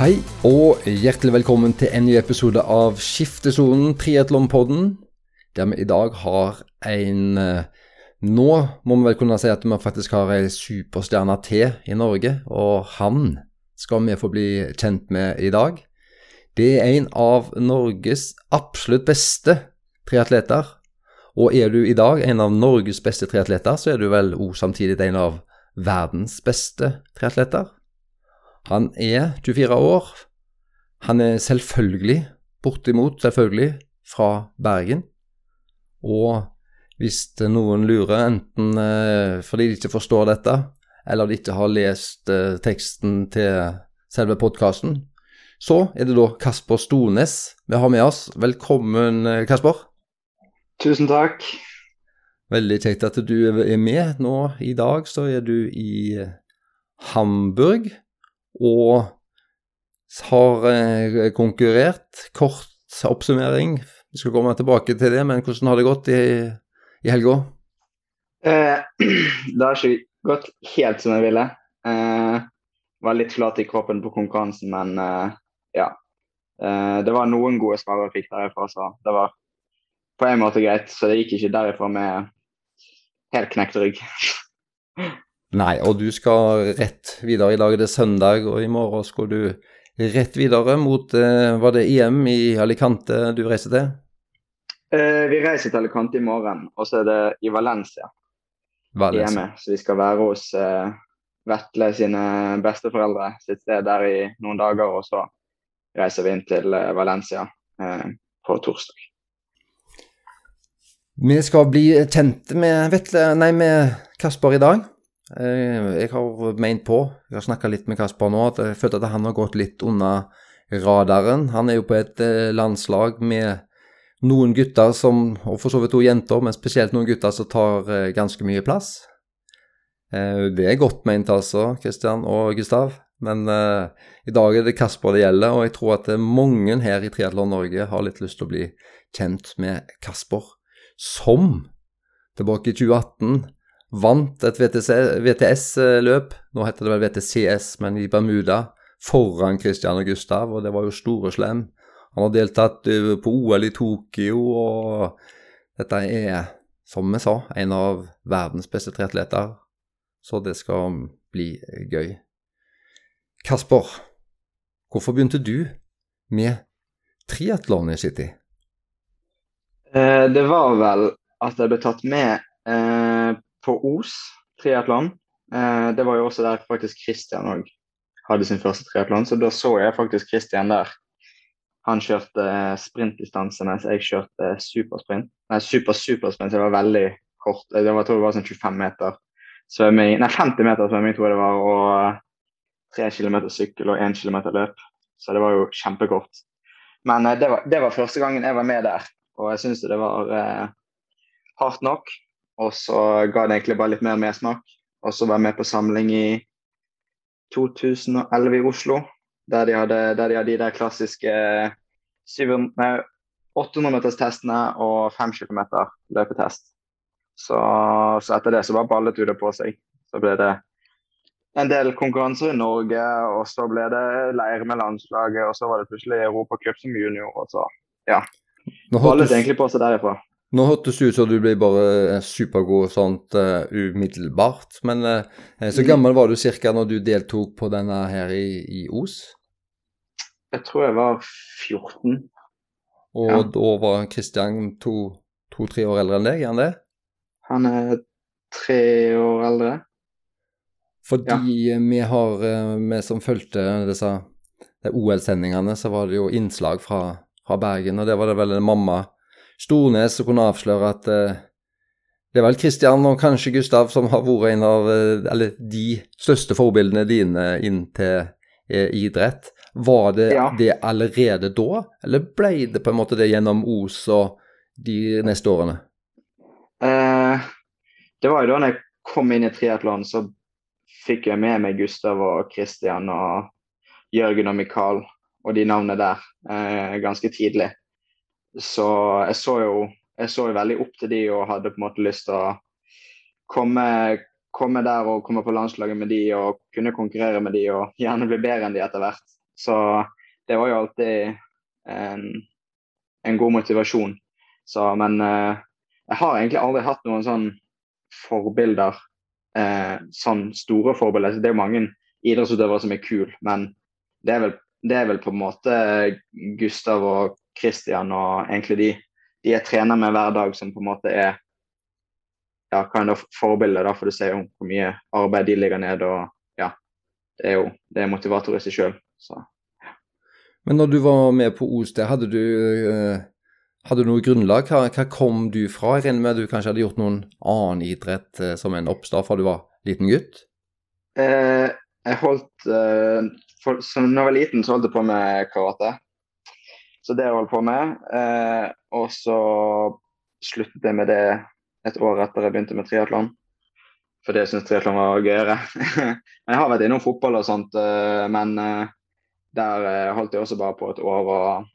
Hei og hjertelig velkommen til en ny episode av Skiftesonen triatlonpodden, der vi i dag har en eh, Nå må vi vel kunne si at vi faktisk har ei superstjerne til i Norge, og han skal vi få bli kjent med i dag. Det er en av Norges absolutt beste triatleter. Og er du i dag en av Norges beste triatleter, så er du vel òg samtidig en av verdens beste triatleter. Han er 24 år. Han er selvfølgelig, bortimot selvfølgelig, fra Bergen. Og hvis noen lurer, enten eh, fordi de ikke forstår dette, eller de ikke har lest eh, teksten til selve podkasten, så er det da Kasper Stones vi har med oss. Velkommen, eh, Kasper. Tusen takk. Veldig kjekt at du er med. Nå i dag så er du i Hamburg og har eh, konkurrert. Kort oppsummering. Vi skal komme tilbake til det, men hvordan har det gått i, i helga? Eh, det har ikke gått helt som jeg ville. Eh, var litt flat i kroppen på konkurransen, men eh, ja. Eh, det var noen gode svar jeg fikk derifra, så det var på en måte greit. Så det gikk ikke derifra med helt knekt rygg. Nei, og du skal rett videre. I dag er det søndag, og i morgen skal du rett videre mot eh, Var det EM i Alicante du reiser til? Eh, vi reiser til Alicante i morgen, og så er det i Valencia. Valencia. EM, så vi skal være hos eh, Vetle sine besteforeldre sitt sted der i noen dager, og så reiser vi inn til eh, Valencia eh, på torsdag. Vi skal bli kjent med Vetle, nei, med Kasper i dag. Eh, Jeg har ment på, jeg har snakka litt med Kasper nå, at jeg følte at han har gått litt unna radaren. Han er jo på et eh, landslag med noen gutter som, og for så vidt to jenter, men spesielt noen gutter som tar eh, ganske mye plass. Det er godt ment altså, Kristian og Gustav. Men uh, i dag er det Kasper det gjelder, og jeg tror at mange her i Triatlon Norge har litt lyst til å bli kjent med Kasper, som tilbake i 2018 vant et VTS-løp, nå heter det vel VTCS, men i Bermuda, foran Christian og Gustav, og det var jo store slem. Han har deltatt eh, på OL i Tokyo, og dette er, som vi sa, en av verdens beste triatleter. Så det skal bli gøy. Kasper, hvorfor begynte du med triatlon i City? Eh, det var vel at jeg ble tatt med eh, på Os triatlon. Eh, det var jo også der faktisk Christian òg hadde sin første triatlon, så da så jeg faktisk Christian der. Han kjørte eh, sprintdistanse mens jeg kjørte supersprint. Nei, super-supersprint, så det var veldig kort. Det var, jeg tror det var sånn 25 meter svømming, nei 50 meter svømming tror jeg det var, og 3 km sykkel og 1 km løp. Så det var jo kjempekort. Men eh, det, var, det var første gangen jeg var med der, og jeg syns det var eh, hardt nok. Og så ga det egentlig bare litt mer mersmak. Og så var jeg med på samling i 2011 i Oslo, der de hadde, der de, hadde de der klassiske 700, nei, 800-meterstestene og 5 km løpetest. Så, så, etter det så bare ballet det på seg. Så ble det en del konkurranser i Norge, og så ble det leir med landslaget, og så var det plutselig Europacup som junior, og så ja. Ballet egentlig på seg derifra. Nå hørtes det ut som du ble bare supergod sånt uh, umiddelbart. Men uh, så gammel var du ca. når du deltok på denne her i, i Os? Jeg tror jeg var 14. Og ja. da var Kristian to-tre to, år eldre enn deg, er han det? Han er tre år eldre. Fordi ja. vi har, vi som fulgte disse OL-sendingene, så var det jo innslag fra, fra Bergen, og det var det vel en mamma Stornes som kunne avsløre at uh, det er vel Kristian og kanskje Gustav som har vært en av uh, eller de største forbildene dine inn til uh, idrett. Var det ja. det allerede da, eller ble det på en måte det gjennom Os og de neste årene? det var jo da jeg kom inn i triatlon, så fikk jeg med meg Gustav og Kristian og Jørgen og Mikael og de navnene der ganske tidlig. Så jeg så jo jeg så jo veldig opp til de og hadde på en måte lyst til å komme, komme der og komme på landslaget med de og kunne konkurrere med de og gjerne bli bedre enn de etter hvert. Så det var jo alltid en, en god motivasjon. Så, men eh, jeg har egentlig aldri hatt noen sånn forbilder. Eh, sånn store forbilder. Det er jo mange idrettsutøvere som er kule, men det er, vel, det er vel på en måte Gustav og Christian og egentlig de, de jeg trener med hver dag, som på en måte er ja, kind of forbilde, da, for du ser jo hvor mye arbeid de ligger ned. og ja, Det er jo det er motivator i seg sjøl. Men når du var med på OS, hadde du, uh, hadde du noe grunnlag? Hva, hva, kom du fra? Jeg regner med at du kanskje hadde gjort noen annen idrett uh, som en oppstart fra du var liten gutt? Eh, jeg holdt eh, for, så når jeg var liten, så holdt jeg på med karate. Så det jeg holdt på med. og så sluttet jeg med det et år etter jeg begynte med triatlon. Fordi jeg syntes triatlon var gøyere. jeg har vært innom fotball og sånt, eh, men eh, der eh, holdt jeg også bare på et år. og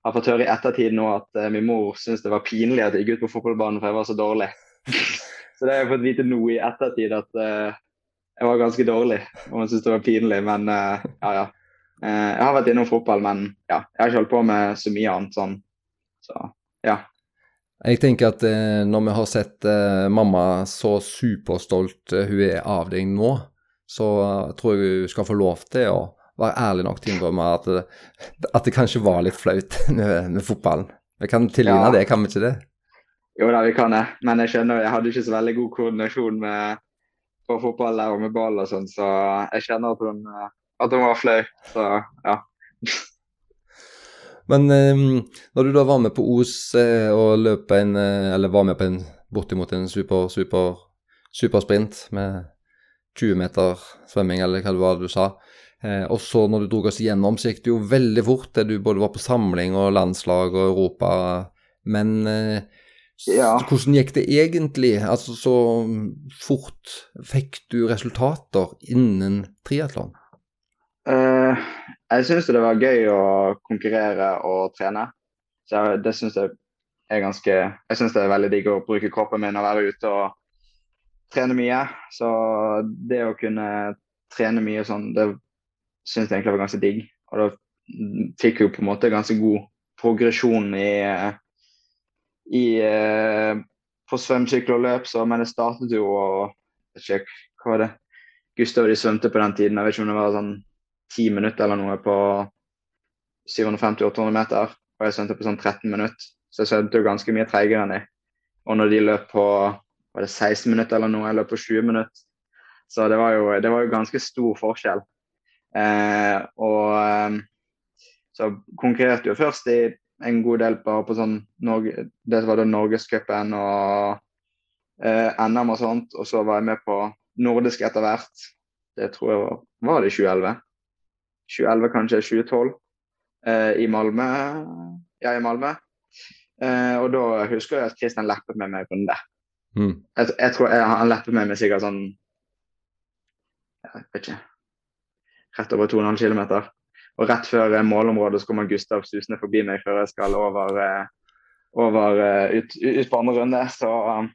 har fått høre i ettertid nå at min mor syntes det var pinlig at jeg gikk ut på fotballbanen for jeg var så dårlig. så det har jeg fått vite nå i ettertid at jeg var ganske dårlig. Og hun syntes det var pinlig, men ja ja. Jeg har vært innom fotball, men ja, jeg har ikke holdt på med så mye annet sånn. Så ja. Jeg tenker at eh, når vi har sett eh, mamma så superstolt eh, hun er av deg nå, så tror jeg hun skal få lov til å være ærlig nok til å innrømme at, at, det kanskje var litt flaut med, med fotballen. Vi kan tilgi ja. det, kan vi ikke det? Jo da, vi kan det. Men jeg skjønner jeg hadde ikke så veldig god koordinasjon med, på fotball og med ball og sånn, så jeg kjenner at hun, at den var flau. Så ja. Men eh, når du da var med på Os eh, og løp en eh, Eller var med på en bortimot en super, super, supersprint med 20 meter svømming, eller hva det var du sa. Eh, og så når du dro oss igjennom, så gikk det jo veldig fort. det Du både var på samling og landslag og Europa. Men eh, ja. hvordan gikk det egentlig? Altså så fort fikk du resultater innen triatlon? Uh, jeg syns det var gøy å konkurrere og trene. Så det syns jeg er ganske Jeg syns det er veldig digg å bruke kroppen min og være ute og trene mye. Så det å kunne trene mye sånn, det syns jeg egentlig var ganske digg. Og da fikk jeg på en måte ganske god progresjon i, i på på svømmesykkel og løp, så, men det startet jo og jeg vet ikke, Hva var det? Gustav og de svømte på den tiden. Jeg vet ikke om det var sånn ti minutter eller noe på 750-800 meter. Og jeg svømte på sånn 13 minutter. Så jeg svømte jo ganske mye treigere enn de. Og når de løp på var det 16 minutter eller noe, jeg løp på 20 minutter. Så det var jo, det var jo ganske stor forskjell. Eh, og eh, så konkurrerte jo først i en god del bare på sånn Norge, Det var da Norgescupen og eh, NM og sånt. Og så var jeg med på nordisk etter hvert. Det tror jeg var, var det 2011. 2011, kanskje 2012, eh, i Malmö. Ja, i Malmö. Eh, og da husker jeg at Kristian leppet med meg på den der. Mm. Jeg, jeg, tror jeg, Han leppet med meg sikkert sånn Jeg vet ikke Rett over 2,5 km. Og rett før målområdet så kommer Gustav susende forbi meg før jeg skal over, eh, over eh, ut, ut, på andre runde. Så um,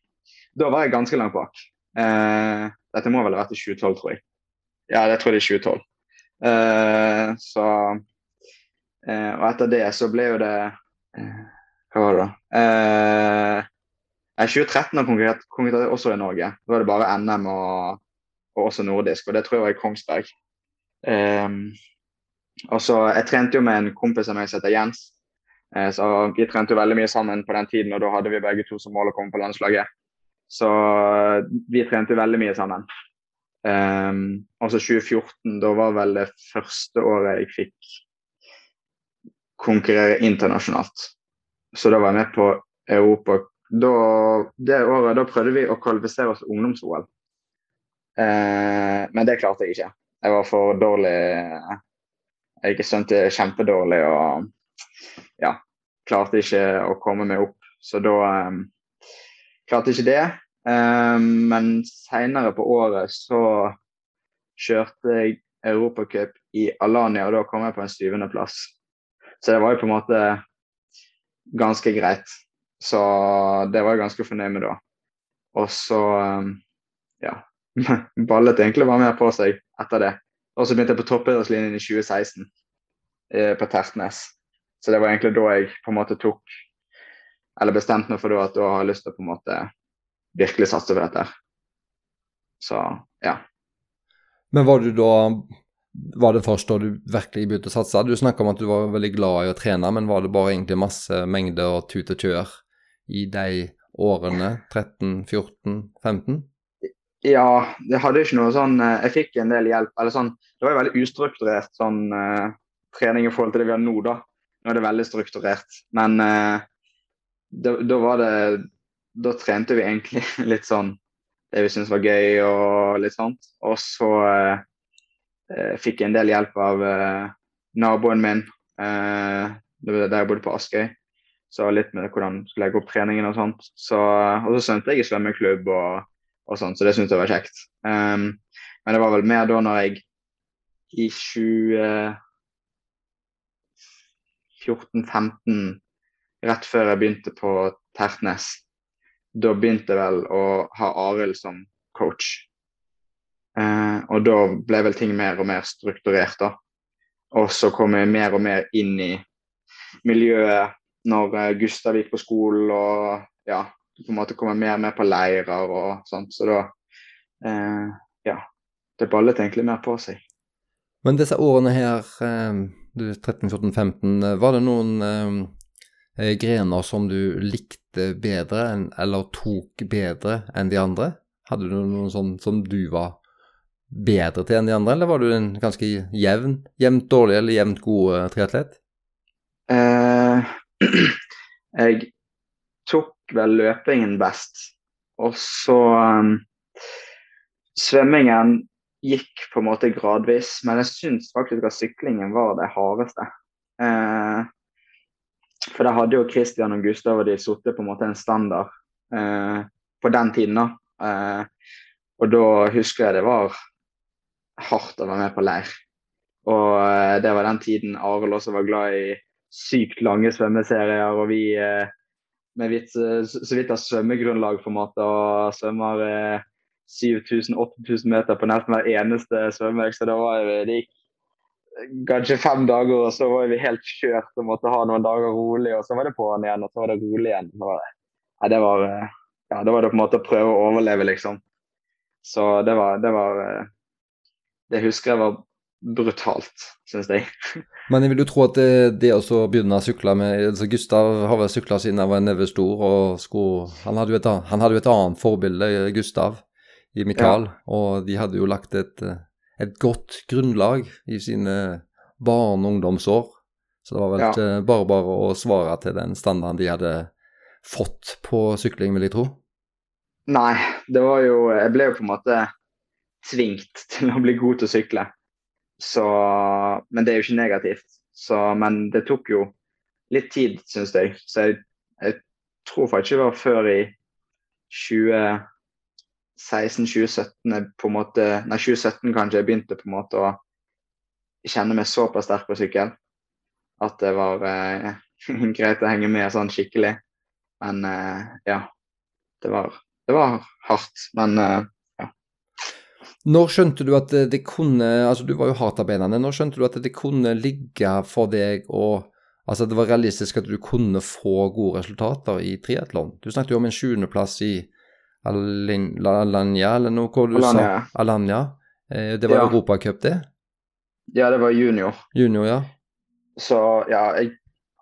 da var jeg ganske langt bak. Eh, dette må vel ha vært i 2012, tror jeg. Ja, det tror jeg det er 2012. Uh, så uh, Og etter det så ble jo det uh, Hva var det da? I 2013 konkurrerte konkurrert også i Norge. Da var det bare NM og, og, også nordisk, og det tror jeg var i Kongsberg. og så Jeg trente jo med en kompis av meg som heter Jens. så Vi trente jo veldig mye sammen på den tiden, og da hadde vi begge to som mål å komme på landslaget. Så vi trente veldig mye sammen. Um, altså 2014, da var vel det første året jeg fikk konkurrere internasjonalt. Så da var jeg med på Europa. Da, det året da prøvde vi å kvalifisere oss til ungdoms-OL. Uh, men det klarte jeg ikke. Jeg var for dårlig. Jeg svømte kjempedårlig og ja, klarte ikke å komme meg opp. Så da um, klarte ikke det. Um, men seinere på året så kjørte jeg Europacup i Alanya, og da kom jeg på en syvendeplass. Så det var jo på en måte ganske greit. Så det var jeg ganske fornøyd med da. Og så um, ja, ballet egentlig bare mer på seg etter det. Og så begynte jeg på toppidrettslinjen i 2016. eh, på Tertnes. Så det var egentlig da jeg på en måte tok Eller bestemte meg for da at da har jeg lyst til å på en måte virkelig satse på dette. Så ja. Men var du da Var det først da du virkelig begynte å satse? Du snakka om at du var veldig glad i å trene, men var det bare egentlig masse mengder og tut og kjør i de årene? 13, 14, 15? Ja, det hadde ikke noe sånn eh, Jeg fikk en del hjelp. eller sånn, Det var jo veldig ustrukturert sånn uh, trening i forhold til det vi har nå, da. Nå er det veldig strukturert. Men uh, da var det Da trente vi egentlig litt sånn det vi syntes var gøy og litt sånt. Og så eh, fikk jeg en del hjelp av naboen min der jeg bodde på Askøy. Så litt med hvordan jeg skulle legge opp treningen og sånt. Så, og så svømte jeg i svømmeklubb og og sånn, så det syntes jeg var kjekt. Um, men det var vel mer da når jeg i 2014-15, rett før jeg begynte på Tertnes, da begynte jeg vel å ha Arild som coach. Eh, og da ble vel ting mer og mer strukturert, da. Og så kom jeg mer og mer inn i miljøet når uh, Gustav gikk på skolen og ja, på en måte kom jeg mer og mer på leirer og sånt. Så da eh, Ja. Det ballet egentlig mer på seg. Men disse årene her, eh, du 13, 14, 15, var det noen eh, grener som du likte bedre eller tok bedre enn de andre? Hadde du noen sånn som du var bedre til enn de andre, eller var du en ganske jevn, jevnt dårlig eller jevnt god uh, triatlet? Eh, jeg tok vel løpingen best. Og så um, Svømmingen gikk på en måte gradvis, men jeg syns faktisk at syklingen var det hardeste. Eh, for da hadde jo Christian og Gustav og de sittet på en måte en standard eh, på den tiden. da. Eh, og da husker jeg det var hardt å være med på leir. Og eh, det var den tiden Arild også var glad i sykt lange svømmeserier, og vi eh, med vidt, eh, så vidt har svømmegrunnlag på en måte, og svømmer eh, 7000-8000 meter på nesten hver eneste svømmeøkt. Så det, var det gikk kanskje fem dager, og så var vi helt kjørt og måtte ha noen dager rolig. Og så var det på'n igjen, og så var det rolig igjen. Var det, ja, det var, eh, ja, det var det på en måte å prøve å overleve, liksom. Så det var, det var eh, Det husker jeg var brutalt, syns jeg. Men jeg vil jo tro at det, det å begynne å sykle med altså Gustav har vel sykla siden han var en nevestor, og skulle, han, hadde et, han hadde jo et annet forbilde, Gustav, i Mikael. Ja. Og de hadde jo lagt et, et, godt grunnlag i sine barne- og ungdomsår. Så det var vel ikke ja. bare bare å svare til den standarden de hadde fått på sykling, vil jeg tro. Nei, det var jo Jeg ble jo på en måte tvingt til å bli god til å sykle. Så, men det er jo ikke negativt. Så, men det tok jo litt tid, syns jeg. Så jeg, jeg, tror faktisk det var før i 2016-2017 på en måte, Nei, 2017 kanskje jeg begynte på en måte å kjenne meg såpass sterk på sykkel at det var eh, greit å henge med sånn skikkelig. Men eh, ja, det var, det var hardt. Men eh, når skjønte du at det kunne altså Du var jo hardtarbeidende. Når skjønte du at det kunne ligge for deg og Altså det var realistisk at du kunne få gode resultater i triatlon? Du snakket jo om en sjuendeplass i Alanya, eller noe hva du Alanya. sa? Alanya. Eh, det var ja. Europacup, det? Ja, det var junior. Junior, ja. Så ja, jeg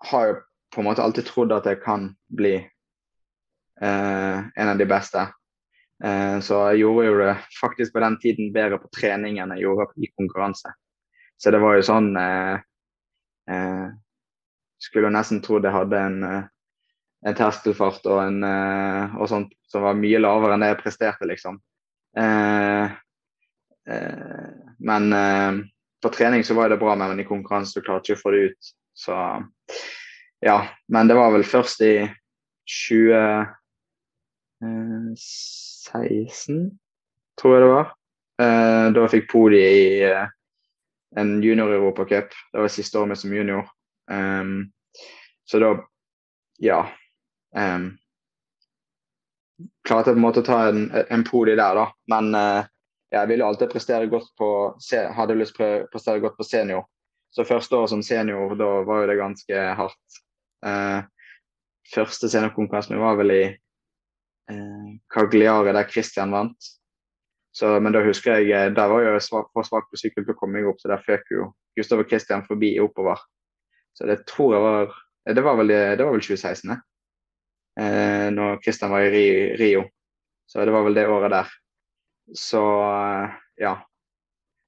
har jo på en måte alltid trodd at jeg kan bli eh, en av de beste. Eh, så jeg gjorde jo det faktisk på den tiden bedre på trening enn jeg gjorde i konkurranse. Så det var jo sånn eh, eh, Skulle jo nesten trodd jeg hadde en, eh, en terskelfart og, en, eh, og sånt som var mye lavere enn det jeg presterte, liksom. Eh, men på trening så var det bra, men i konkurranse klarte jeg ikke å få det ut. Så ja. Men det var vel først i 2016, tror jeg det var. Eh, da fikk podiet i eh, en junior-europacup. Det var siste året mitt som junior. Så da, ja um, Klarte jeg på en måte å ta en, en podie der, da. Men uh, jeg ville alltid prestere godt på Hadde lyst til å prestere godt på senior. Så første år som senior, da var jo det ganske hardt. Uh, første seniorkonkurransen min var vel i eh, Cagliari, der Christian vant. Så, men da husker jeg Der var jeg svak, for svak på sykkel til å komme meg opp, så der føk jo Gustav og Christian forbi oppover. Så det tror jeg var Det var vel, det var vel 2016, det. Eh, når Christian var i Rio. Så det var vel det året der. Så eh, ja.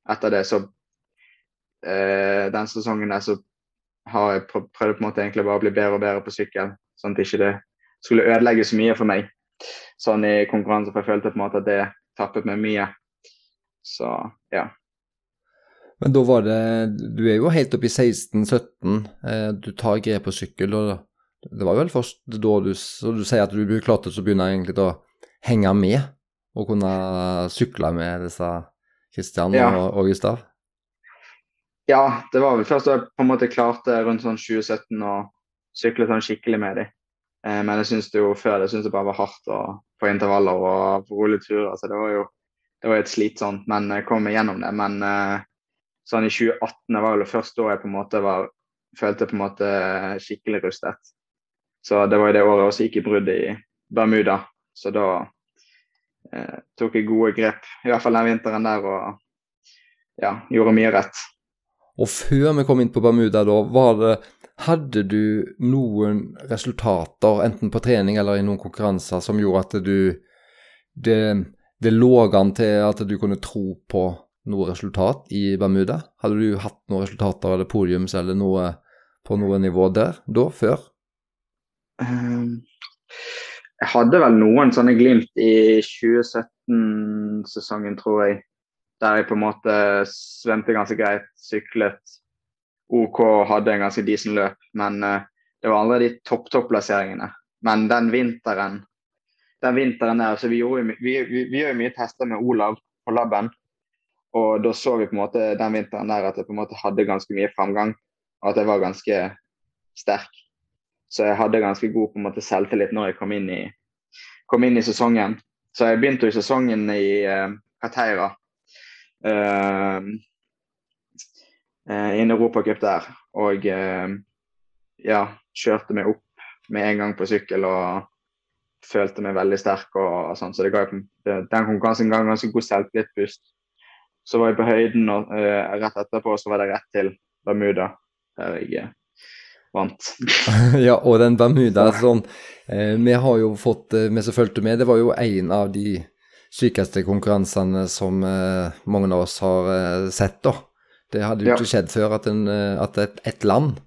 Etter det så eh, Den sesongen der så har jeg prøvd på en måte egentlig bare å bli bedre og bedre på sykkel, sånn at ikke det skulle ødelegge så mye for meg sånn i konkurranse. For jeg følte på en måte at det tappet meg mye. Så ja. Men da var det Du er jo helt oppe i 16-17. Eh, du tar grep på sykkel. og Det var vel først da du, du sier at du klarte å begynne egentlig å henge med og kunne sykle med disse Kristian ja. og, og Gustav? Ja, det var vel først da jeg på en måte klarte rundt sånn 2017 å sykle sånn skikkelig med dem. Eh, men jeg syns jo før det synes det bare var hardt å, på intervaller og på rolige turer. Så det var jo det var helt slitsomt, men jeg kom igjennom det. Men eh, sånn i 2018 var det første da jeg på en måte var, følte på en måte skikkelig rustet. Så det var jo det året også gikk i bruddet i Bermuda. Så da eh, tok jeg gode grep, i hvert fall den vinteren der, og ja, gjorde mye rett. Og før vi kom inn på Bermuda, da, var det hadde du noen resultater, enten på trening eller i noen konkurranser, som gjorde at du det, det lå an til at du kunne tro på noe resultat i Bermuda? Hadde du hatt noen resultater eller podiums eller noe på noe nivå der da, før? Um, jeg hadde vel noen sånne glimt i 2017-sesongen, tror jeg. Der jeg på en måte svømte ganske greit, syklet OK hadde en ganske decent løp, men uh, det var aldri de topp-topp-plasseringene. Men den vinteren den vinteren der, så vi, gjorde, vi, vi, vi gjør mye tester med Olav på laben. Og da så vi på en måte den vinteren der at jeg på en måte hadde ganske mye framgang. Og at jeg var ganske sterk. Så jeg hadde ganske god på en måte selvtillit når jeg kom inn i, kom inn i sesongen. Så jeg begynte jo sesongen i uh, Kateira. Uh, uh, i en europacup der. Og uh, ja, kjørte meg opp med en gang på sykkel og følte meg veldig sterk. og sånn, Så det ga, den konkurransen ga en ganske god selvtillitpust Så var jeg på høyden, og uh, rett etterpå så var det rett til Bermuda, der jeg vant. ja, og den Bermuda sånn, uh, Vi har jo fått, vi som fulgte med, det var jo en av de sykeste konkurransene som mange av oss har sett, da. Det hadde jo ja. ikke skjedd før at, en, eh, at et, et, land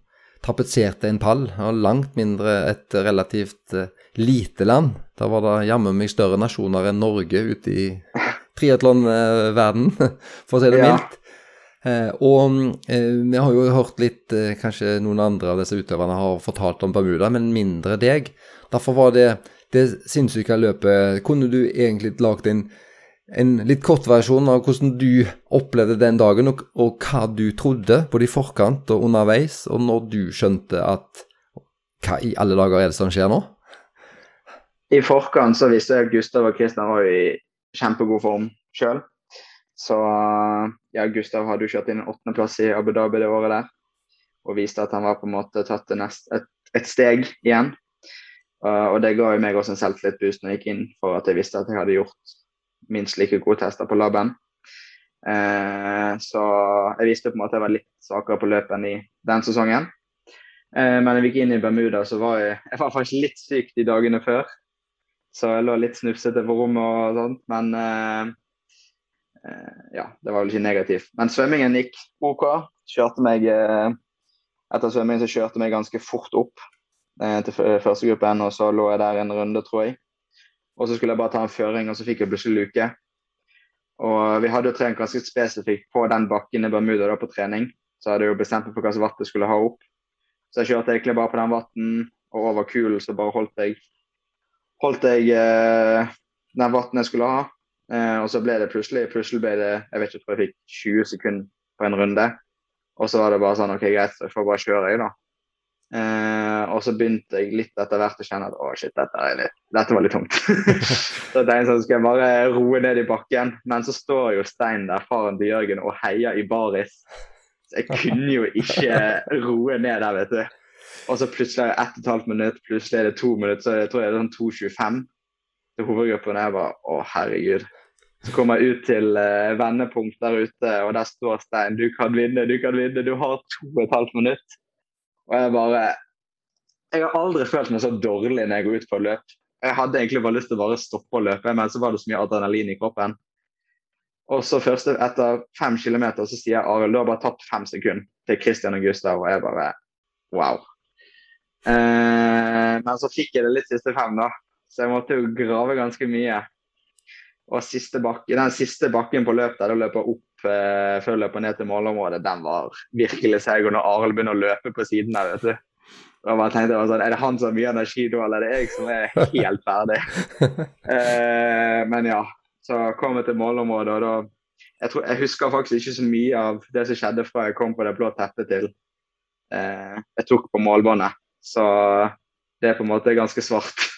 tapetserte en pall, og langt mindre et relativt lite land. Da var det jammen meg større nasjoner enn Norge ute i triatlonverdenen, for å si det ja. mildt. Eh, og eh, vi har jo hørt litt, eh, kanskje noen andre av disse utøverne har fortalt om Bermuda, men mindre deg. Derfor var det det sinnssyke løpet Kunne du egentlig lagd en en litt kort versjon av hvordan du opplevde den dagen, og, og, hva du trodde både i forkant og underveis, og når du skjønte at Hva i alle dager er det som skjer nå? I forkant så visste jeg at Gustav og Kristian var i kjempegod form sjøl. Så ja, Gustav hadde jo kjørt inn en åttendeplass i Abu Dhabi det året der. Og viste at han var på en måte tatt nest, et, et, steg igjen. Uh, og det ga jo meg også en selvtillitsboost når jeg gikk inn, for at jeg visste at jeg hadde gjort minst like gode tester på laben. Uh, så jeg visste på en måte at jeg var litt svakere på løpet enn i den sesongen. Uh, men jeg gikk inn i Bermuda, så var jeg, jeg var faktisk litt syk de dagene før. Så jeg lå litt snufsete på rommet og sånt. Men eh, eh, ja, det var vel ikke negativt. Men svømmingen gikk OK. Kjørte meg eh, Etter svømmingen så kjørte jeg meg ganske fort opp eh, til førstegruppen, og så lå jeg der en runde, tror jeg. Og så skulle jeg bare ta en føring, og så fikk jeg plutselig luke. Og vi hadde jo trent ganske spesifikt på den bakken i Bermuda da på trening. Så hadde jeg jo bestemt meg for hva slags vatt jeg skulle ha opp. Så jeg kjørte egentlig bare på den vatten, og over kulen så bare holdt jeg holdt jeg eh, den vatten jeg skulle ha. Eh, og så ble det plutselig plutselig ble det, jeg vet ikke, tror jeg fikk 20 sekunder på en runde. Og så var det bare sånn OK, greit, jeg får bare kjøre, jeg, da. Eh, og så begynte jeg litt etter hvert å kjenne at å shit, dette, litt, dette var litt tungt. så jeg tenkte sånn, skal jeg bare roe ned i bakken. Men så står jo Stein der, faren til Jørgen, og heier i baris. Så Jeg kunne jo ikke roe ned der, vet du. Og så plutselig er det ett og et halvt minutt, plutselig er det to minutter, så jeg tror jeg det er sånn 2.25 til hovedgruppen. Og jeg bare Å, herregud. Så kom jeg ut til uh, vendepunkt der ute, og der står Stein. Du kan vinne, du kan vinne. Du har to og et halvt minutt. Og jeg bare Jeg har aldri følt meg så dårlig når jeg går ut på løp. Jeg hadde egentlig bare lyst til å bare stoppe å løpe, men så var det så mye adrenalin i kroppen. Og så først etter fem kilometer så sier Arild du har bare tatt fem sekunder til Christian og Gustav, og jeg bare wow. Eh, men så fikk jeg det litt siste fem, da. Så jeg måtte jo grave ganske mye. Og siste bakke, den siste bakken på løp der du løper opp eh, før du løper ned til målområdet, den var virkelig seig. Og når Arild begynner å løpe på siden der, vet du da bare tenkte jeg sånn, Er det han som har mye energi da, eller er det jeg som er helt ferdig? eh, men ja. Så kom jeg til målområdet, og da jeg, tror, jeg, husker faktisk ikke så mye av det som skjedde fra jeg kom på det blå teppet til eh, jeg tok på målbåndet. Så det er på en måte ganske svart.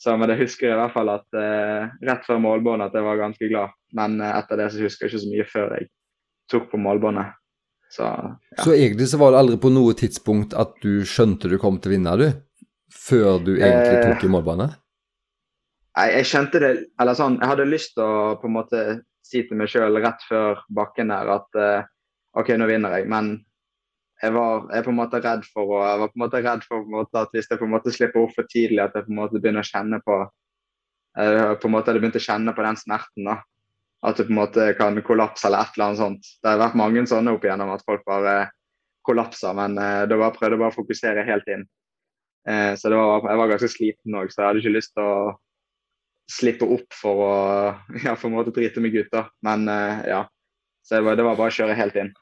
Så, men jeg husker i hvert fall at eh, rett før målbåndet at jeg var ganske glad. Men eh, etter det så husker jeg ikke så mye før jeg tok på målbåndet. Så, ja. så egentlig så var det aldri på noe tidspunkt at du skjønte du kom til å vinne, du? Før du egentlig eh, tok i målbåndet? Nei, jeg skjønte det Eller sånn, jeg hadde lyst til å på en måte si til meg sjøl rett før bakken der at uh, OK, nå vinner jeg. Men jeg var jeg på en måte redd for, å, jeg var på en måte redd for måte, at hvis jeg på en måte slipper opp for tidlig, at jeg på en måte begynner å kjenne på jeg på en måte hadde begynt å kjenne på den smerten. da, At det på en måte kan kollapse eller et eller annet sånt. Det har vært mange sånne opp igjennom at folk bare kollapser, men uh, da bare prøvde jeg bare å fokusere helt inn. Uh, så var, jeg var ganske sliten òg, så jeg hadde ikke lyst til å slippe opp for å ja, på en måte drite meg ut. da, Men uh, ja. Så var, det var bare å kjøre helt inn.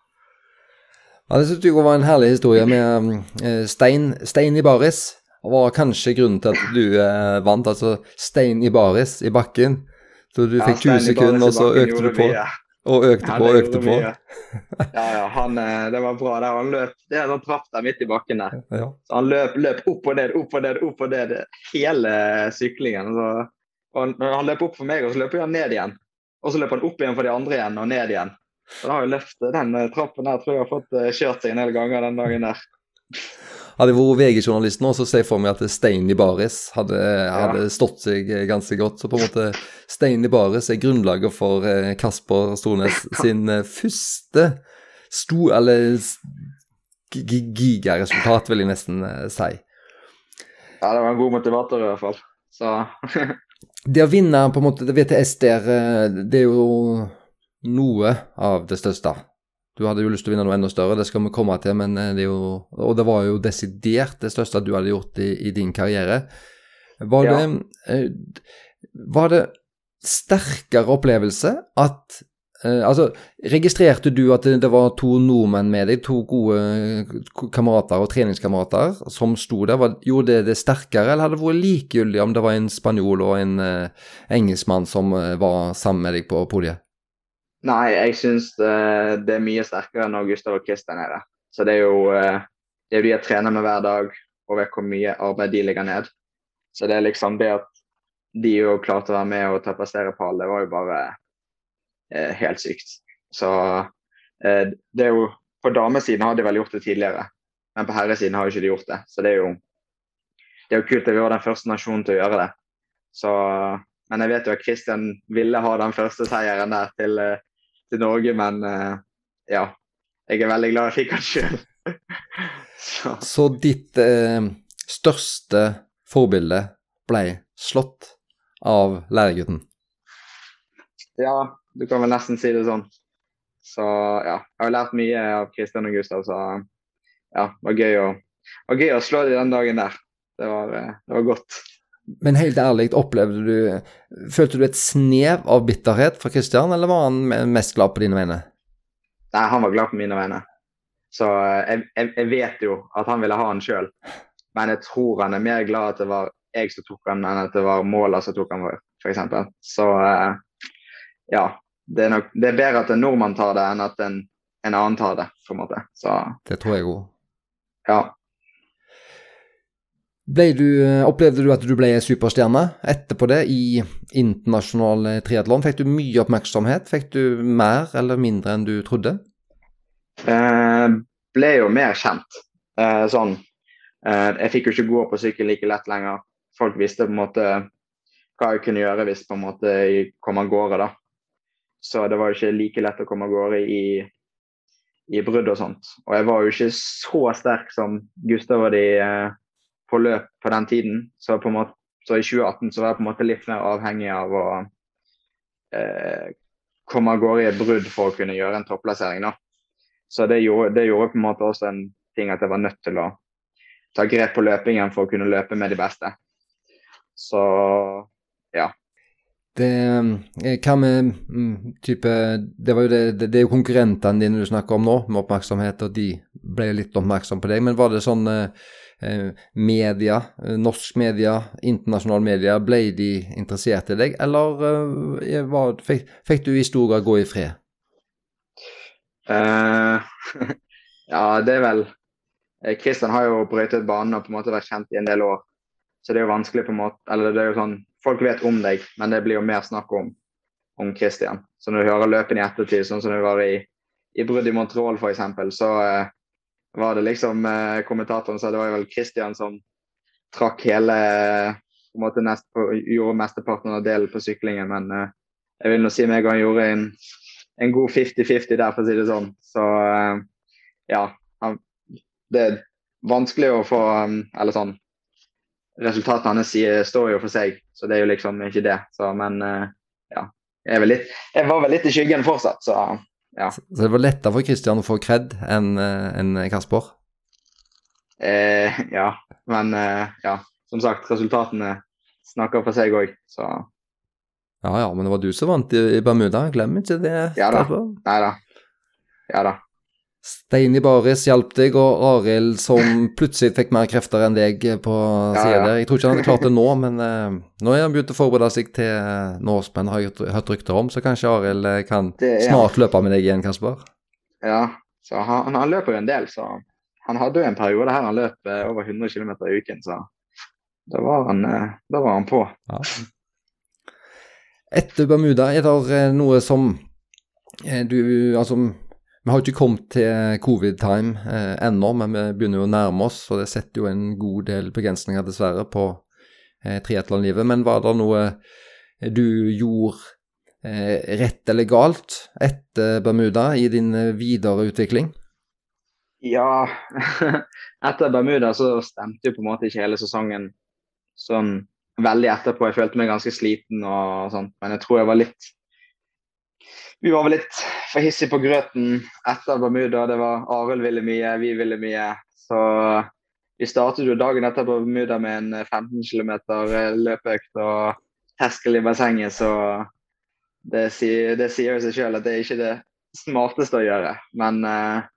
Ja, Det syns jeg var en herlig historie med uh, stein, stein i baris. Det var kanskje grunnen til at du eh, vant. Altså stein i baris i bakken. Så du fikk 20 sekunder, og så økte du på. Og økte på og økte på. ja, ja, han, eh, det var bra der. Han løp det er sånn trapp der midt i bakken der. Ja. Så han løp, løp opp og ned, opp og ned, opp og ned hele syklingen. Så, og han løp opp for meg, og så løper han ned igjen. Og så løper han opp igjen for de andre igjen, og ned igjen. Så har jo løftet den eh, trappen der tror jeg har fått eh, kjørt seg en del ganger den dagen der. Hadde jeg vært VG-journalist nå, så ser jeg for meg at Stein i baris hadde, hadde ja. stått seg eh, ganske godt. Så på en måte Stein i baris er grunnlaget for Kasper Stornes sin første sto, eller gigaresultat, vil jeg nesten si. Ja, det var en god motivator i hvert fall. Så Det å vinne på en måte det VTS der, det er jo noe av det største. Du hadde jo lyst til å vinne noe enda større, det skal vi komme til, men eh, det er jo Og det var jo desidert det største du hadde gjort i, i din karriere. Var det, eh, var det sterkere opplevelse at eh, Altså, registrerte du at det, det, var to nordmenn med deg, to gode kamerater og treningskamerater som sto der? Var, gjorde det det sterkere, eller hadde det vært likegyldig om det var en spanjol og en eh, engelskmann som eh, var sammen med deg på podiet? Nei, jeg syns det, det, er mye sterkere når Gustav og Kristian er der. Så det er jo eh, det er de jeg trener med hver dag, og vet hvor mye arbeid de legger ned. Så det er liksom det at de jo klarte å være med og ta passerepall, det var jo bare eh, helt sykt. Så eh, det er jo På damesiden har de vel gjort det tidligere, men på herresiden har jo ikke de gjort det. Så det er jo det er jo kult at vi var den første nasjonen til å gjøre det. Så, men jeg vet jo at Kristian ville ha den første seieren der til, eh, til Norge, men uh, ja. Jeg er veldig glad jeg fikk han sjøl. Så. Så. ditt eh, største forbilde ble slått av læregutten? Ja, du kan vel nesten si det sånn. Så ja, jeg har lært mye av Kristian og Gustav, så ja, det var gøy å, var gøy å slå dem den dagen der. Det var, eh, det var godt. Men helt ærlig, opplevde du Følte du et snev av bitterhet fra Kristian, eller var han mest glad på dine vegne? Nei, han var glad på mine vegne. Så eh, jeg, jeg, jeg vet jo at han ville ha han sjøl. Men jeg tror han er mer glad at det var jeg som tok han, enn at det var måler som tok han, f.eks. Så eh, ja. Det er, nok, det er bedre at en nordmann tar det, enn at en, en annen tar det, på en måte. Så, det tror jeg òg. Ja. Du, eh, opplevde du at du ble superstjerne etterpå det i internasjonal triatlon? Fikk du mye oppmerksomhet? Fikk du mer eller mindre enn du trodde? Eh, ble jo mer kjent. Eh, sånn. Eh, jeg fikk jo ikke gå på sykkel like lett lenger. Folk visste på en måte hva jeg kunne gjøre hvis på en måte jeg kom av gårde. da. Så det var jo ikke like lett å komme av gårde i, i brudd og sånt. Og jeg var jo ikke så sterk som Gustav og de eh, på løp på den tiden. Så, på måte, så i 2018 så var jeg på en måte litt mer avhengig av å eh, komme av gårde i et brudd for å kunne gjøre en topplassering. da. Så det gjorde, det gjorde, på en måte også en ting at jeg var nødt til å ta grep på løpingen for å kunne løpe med de beste. Så ja. Det, eh, hva med mm, type Det, var jo det, det, det er jo konkurrentene dine du snakker om nå, med oppmerksomhet, og de ble litt oppmerksom på deg. Men var det sånn eh media, norsk media, internasjonal media, ble de interessert i deg, eller eh, var, fikk, fikk, du i stor grad gå i fred? Uh, ja, det er vel Kristian har jo brøytet banen og på en måte vært kjent i en del år. Så det er jo vanskelig på en måte Eller det er jo sånn Folk vet om deg, men det blir jo mer snakk om om Christian. Så når du hører løpene i ettertid, sånn som det var i, i brudd i Montreal f.eks., så eh, var det liksom eh, kommentatoren sa det var vel Christian som trakk hele på en måte nest, på, Gjorde mesteparten av delen på syklingen, men eh, jeg vil nå si meg han gjorde en, en god 50-50 der, for å si det sånn. Så eh, ja. Han, det er vanskelig å få um, Eller sånn resultatene hans står jo for seg, så det er jo liksom ikke det. Så, men eh, ja. Jeg, litt, jeg, var vel litt i skyggen fortsatt, så ja. Så det var lettere for Christian å få kred enn en eh, Kasper? Eh, ja, men eh, ja. Som sagt, resultatene snakker for seg òg, så Ja ja, men det var du som vant i Bermuda, glem ikke det. Ja da. Nei da. Ja da. Steini Baris hjalp deg, og Arild som plutselig fikk mer krefter enn deg på ja, sida der. Jeg tror ikke han hadde klart det nå, men uh, nå er han begynt å forberede seg til uh, Norsemen, har jeg hørt rykter om, så kanskje Arild uh, kan det, ja. snart løpe med deg igjen, Kasper? Ja, så han, han løper jo en del, så han hadde jo en periode her han løp over 100 km i uken, så da var han, da var han på. Ja. Etter Bermuda, er det noe som du Altså vi har ikke kommet til covid-time eh, ennå, men vi begynner jo å nærme oss. Og det setter jo en god del begrensninger, dessverre, på eh, triatlonlivet. Men var det noe du gjorde eh, rett eller galt etter Bermuda i din eh, videre utvikling? Ja, etter Bermuda så stemte jo på en måte ikke hele sesongen sånn veldig etterpå. Jeg følte meg ganske sliten og sånt, men jeg tror jeg var litt vi var vel litt for hissig på grøten etter Bermuda. Det var Arild ville mye, vi ville mye. Så vi startet jo dagen etter Bermuda med en 15 km løpeøkt og terskel i bassenget, så det sier, det sier jo seg sjøl at det er ikke det smarteste å gjøre. Men eh,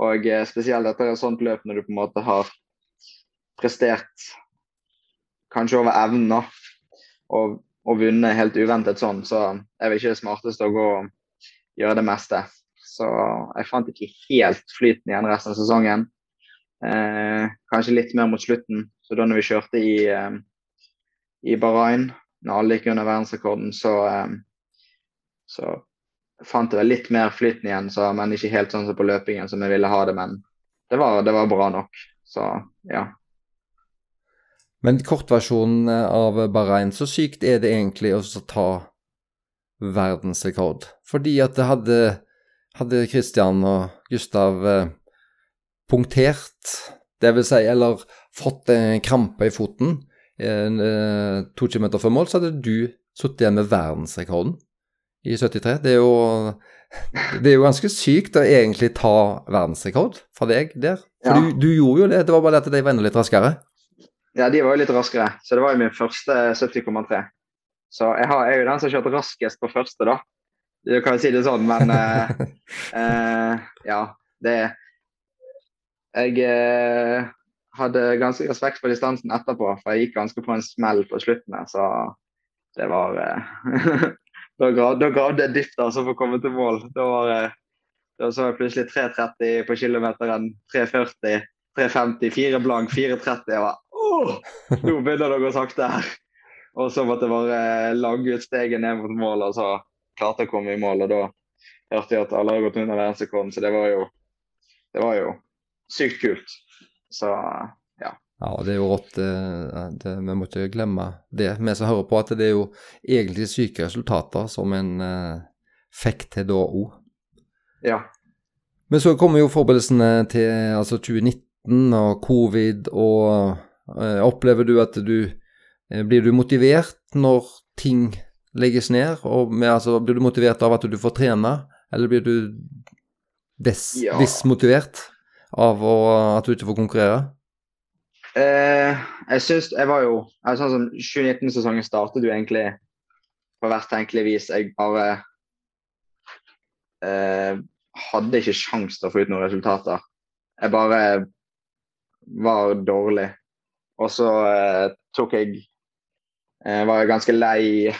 og spesielt etter et sånt løp når du på en måte har prestert kanskje over evnen, og og vunnet helt uventet sånn, så er det ikke det smarteste å gå gjøre det meste. Så jeg fant ikke helt flyten igjen resten av sesongen. Eh, kanskje litt mer mot slutten. Så da når vi kjørte i, eh, i Bahrain, når alle gikk under verdensrekorden, så, eh, så fant jeg vel litt mer flyten igjen, så, men ikke helt sånn som på løpingen som jeg ville ha det. Men det var, det var bra nok. Så ja. Men kortversjonen av Bahrain, så sykt er det egentlig å ta verdensrekord. Fordi at det hadde, hadde Christian og Gustav eh, punktert, det vil si, eller fått en krampe i foten eh, to kilometer før mål, så hadde du sittet igjen med verdensrekorden i 73. Det er jo det er jo ganske sykt å egentlig ta verdensrekord fra deg der. For ja. du, du, gjorde jo det, det var bare det at de var enda litt raskere. Ja, de var jo litt raskere, så det var jo min første 70,3. Så jeg, har, jeg, er jo den som har kjørt raskest på første, da. Du kan jo si det sånn, men eh, eh, Ja, det Jeg eh, hadde ganske respekt for distansen etterpå, for jeg gikk ganske på en smell på slutten her, så det var eh, Da gravde jeg dypt altså for å komme til mål. Da, var, eh, da så jeg plutselig 3.30 på kilometeren, 3.40, 3.50, 4 blank, 4.30. Jeg var nå begynner det å gå sakte her. Og så måtte jeg bare lage ut steget ned mot mål, og så klarte jeg å komme i mål. Og da hørte jeg at alle hadde gått under verdensrekorden, så det var jo det var jo sykt kult. Så ja. Ja, det er jo rått. eh, vi må ikke glemme det. Vi som hører på, at det er jo egentlig syke resultater som en eh, fikk til da òg. ja. Men så kommer jo forberedelsene til altså 2019 og covid, og eh, opplever du at du eh, Blir du motivert når ting legges ned? Og med, altså, blir du motivert av at du får trene, eller blir du Ja. dismotivert av å, at du ikke får konkurrere? Eh, jeg syns Jeg var jo altså, Sånn som 2019-sesongen startet jo egentlig på hvert tenkelig vis. Jeg bare eh, hadde ikke sjans til å få ut noen resultater. Jeg bare var dårlig. Og så eh, tok jeg eh, Var ganske lei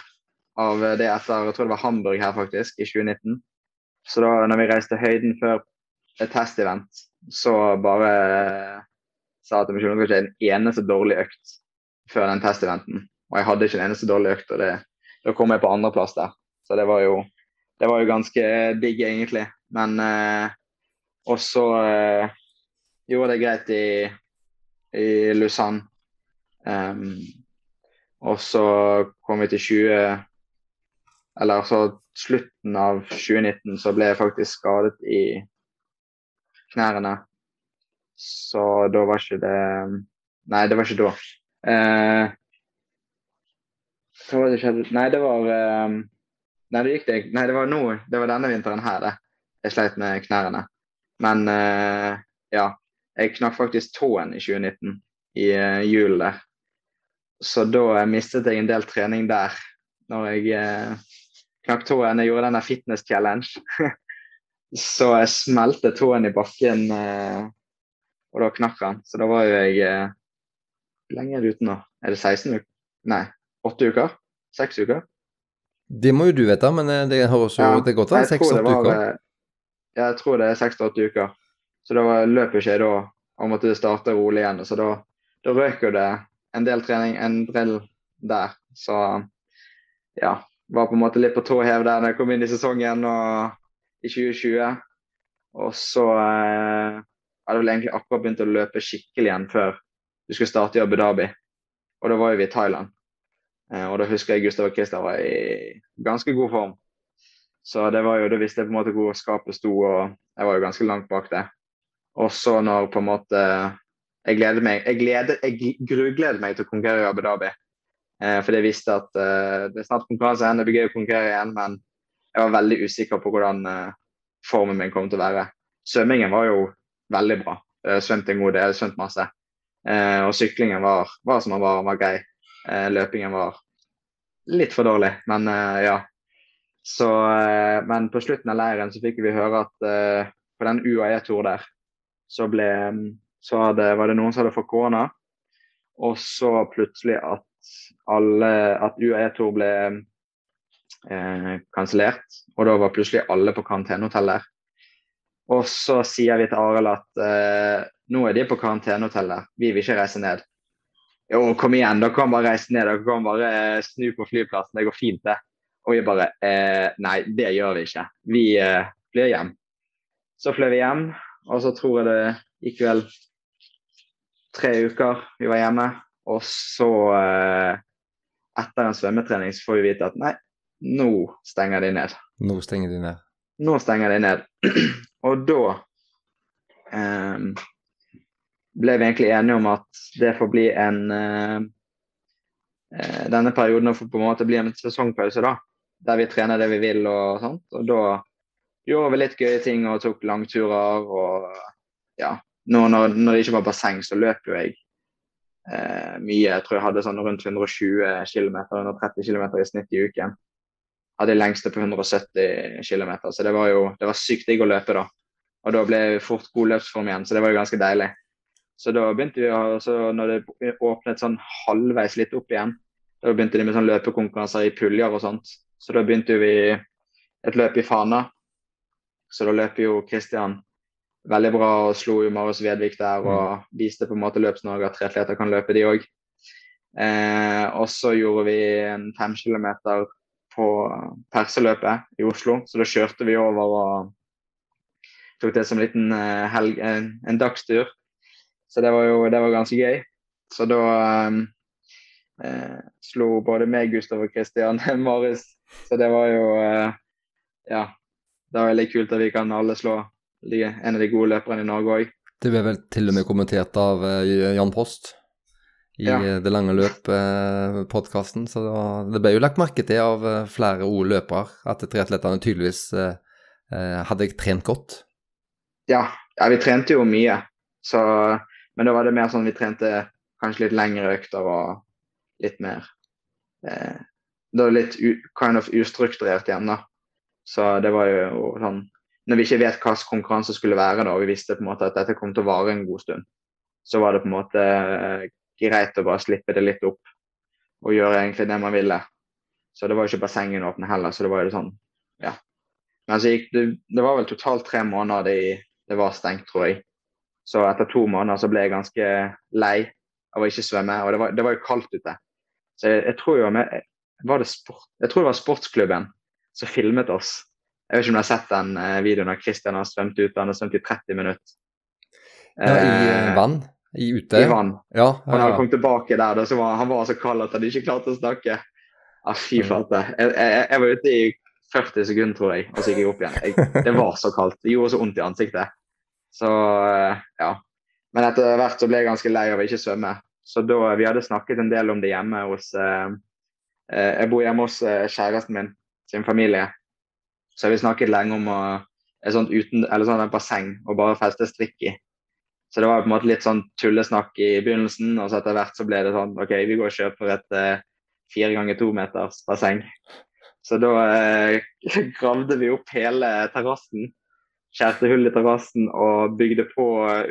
av det etter jeg tror det var Hamburg her, faktisk, i 2019. Så da når vi reiste høyden før et testevent, så bare sa til meg at det var ikke en eneste dårlig økt før den testeventen. Og jeg hadde ikke en eneste dårlig økt, og det, da kom jeg på andreplass der. Så det var jo, det var jo ganske digg, egentlig. Men eh, også eh, gjorde det greit i, i Lausanne. Um, og så kom vi til 20 Eller så slutten av 2019 så ble jeg faktisk skadet i knærne. Så da var ikke det Nei, det var ikke da. Eh, hva var det skjedde? Nei, det var eh, Nei, det gikk det Nei, det var nå. Det var denne vinteren her, det. Jeg sleit med knærne. Men eh, ja. Jeg knakk faktisk tåen i 2019, i uh, julen der. Så da mistet jeg en del trening der. Når jeg eh, knakk tåen. Jeg gjorde denne fitness challenge. så jeg smelte tåen i bakken, eh, og da knakk han. Så da var jo jeg eh, lenge er det ute nå? Er det 16 uker? Nei, 8 uker? 6 uker? Det må jo du vite, men eh, det høres jo Ja, det godt det var, uker. eh, jeg tror det er 6-8 uker. Så da løp ikke jeg da, og måtte starte rolig igjen. Så da, da røk jo det en del trening, en drill der. Så ja, var på en måte litt på tå hev der da jeg kom inn i sesongen og, i 2020. Og så eh, hadde vel egentlig akkurat begynt å løpe skikkelig igjen før du skulle starte i Abu Dhabi. Og da var jo vi i Thailand. Eh, og da husker jeg Gustav og Christer var i ganske god form. Så det var jo, da visste jeg på en måte hvor skapet sto, og jeg var jo ganske langt bak det. Og så når på en måte Jeg gleder meg, jeg, gleder, jeg grugleder meg til å konkurrere i Abu Dhabi. Eh, fordi jeg visste at eh, det er snart konkurranse igjen, det blir gøy å konkurrere igjen, men jeg var veldig usikker på hvordan eh, formen min kom til å være. Svømmingen var jo veldig bra. Jeg en god del, svømt masse. Eh, og syklingen var, var som den var, var grei. Eh, løpingen var litt for dårlig, men eh, ja. Så, men på slutten av leiren så fikk vi høre at på den UAE-tour der, så, ble, så hadde, var det noen som hadde fått korona. Og så plutselig at alle, at UAE-tour ble eh, kansellert. Og da var plutselig alle på karantenehotell der. Og så sier vi til Arild at eh, nå er de på karantenehotell der, vi vil ikke reise ned. Jo, kom igjen, dere kan bare reise ned, dere kan bare eh, snu på flyplassen, det går fint det. Og vi bare eh, Nei, det gjør vi ikke. Vi eh, flyr hjem. Så fløy vi hjem, og så tror jeg det gikk vel tre uker vi var hjemme. Og så, eh, etter en svømmetrening, så får vi vite at nei, nå stenger de ned. Nå stenger de ned. Nå stenger de ned. og da eh, ble vi egentlig enige om at det får bli en eh, eh, Denne perioden får på en måte bli en sesongpause, da. Der vi trener det vi vil og sånt. Og da gjorde vi litt gøye ting og tok langturer og ja. Nå når, når det ikke var basseng, så løp jo jeg eh, mye. Jeg tror jeg hadde sånn rundt 120 km, 130 km i snitt i uken. Hadde jeg lengste på 170 km, så det var jo det var sykt digg å løpe da. Og da ble jeg fort god løpsform igjen, så det var jo ganske deilig. Så da begynte vi å, så når det åpnet sånn halvveis litt opp igjen, da begynte de med sånn løpekonkurranser i puljer og sånt. Så da begynte vi et løp i Fana. Så da løp jo Kristian veldig bra og slo jo Marius Vedvik der og viste på en måte Løps-Norge at triatleter kan løpe, de òg. Eh, og så gjorde vi en fem kilometer på Perseløpet i Oslo, så da kjørte vi over og tok det som en liten eh, helg, en, en dagstur. Så det var jo det var ganske gøy. Så da um, eh, slo både meg, Gustav og Kristian Marius. Så det var jo eh, Ja. Det var veldig kult at vi kan alle slå en av de gode løperne i Norge òg. Det ble vel til og med kommentert av uh, Jan Post i ja. Det lange løp-podkasten. Uh, så det, ble jo lagt merke til av flere O-løpere at triatletene tydeligvis hadde trent godt. Ja. ja, vi trente jo mye. Så, men da var det mer sånn vi trente kanskje litt lengre økter og litt mer eh, Det var litt u, kind of ustrukturert igjen, da. Så det var jo sånn Når vi ikke vet hva konkurranse skulle være, da, og vi visste på en måte at dette kom til å vare en god stund, så var det på en måte eh, greit å bare slippe det litt opp og gjøre egentlig det man ville. Så det var jo ikke bassengene åpne heller, så det var jo sånn, ja. Men så gikk det, det var vel totalt tre måneder det, det var stengt, tror jeg. Så etter to måneder så ble jeg ganske lei av å ikke svømme, og det var, det var jo kaldt ute. Så jeg, jeg tror jo med, var det sport, jeg tror det var sportsklubben som filmet oss. Jeg vet ikke om du har sett den eh, videoen av Christian har svømt ut. Han har svømt i 30 minutter. Ja, I eh, eh, vann? I ute? I vann. Ja, Og når han kom tilbake der, da, så var han var så kald at han ikke klarte å snakke. Ah, fy mm. flate. Jeg, jeg, jeg, var ute i 40 sekunder, tror jeg, og så gikk jeg opp igjen. Jeg, det var så kaldt. Det gjorde så vondt i ansiktet. Så ja. Men etter hvert så ble jeg ganske lei av å ikke svømme. Så da, vi hadde snakket en del om det hjemme hos eh, Jeg bor hjemme hos kjæresten min sin familie. Så har vi snakket lenge om å, et sånt uten, eller sånn et basseng og bare feste strikk i. Så det var på en måte litt sånn tullesnakk i begynnelsen, og så etter hvert så ble det sånn OK, vi går og kjøper et eh, fire ganger to meters basseng. Så da eh, gravde vi opp hele terrassen. Skjærte hull i terrassen og bygde på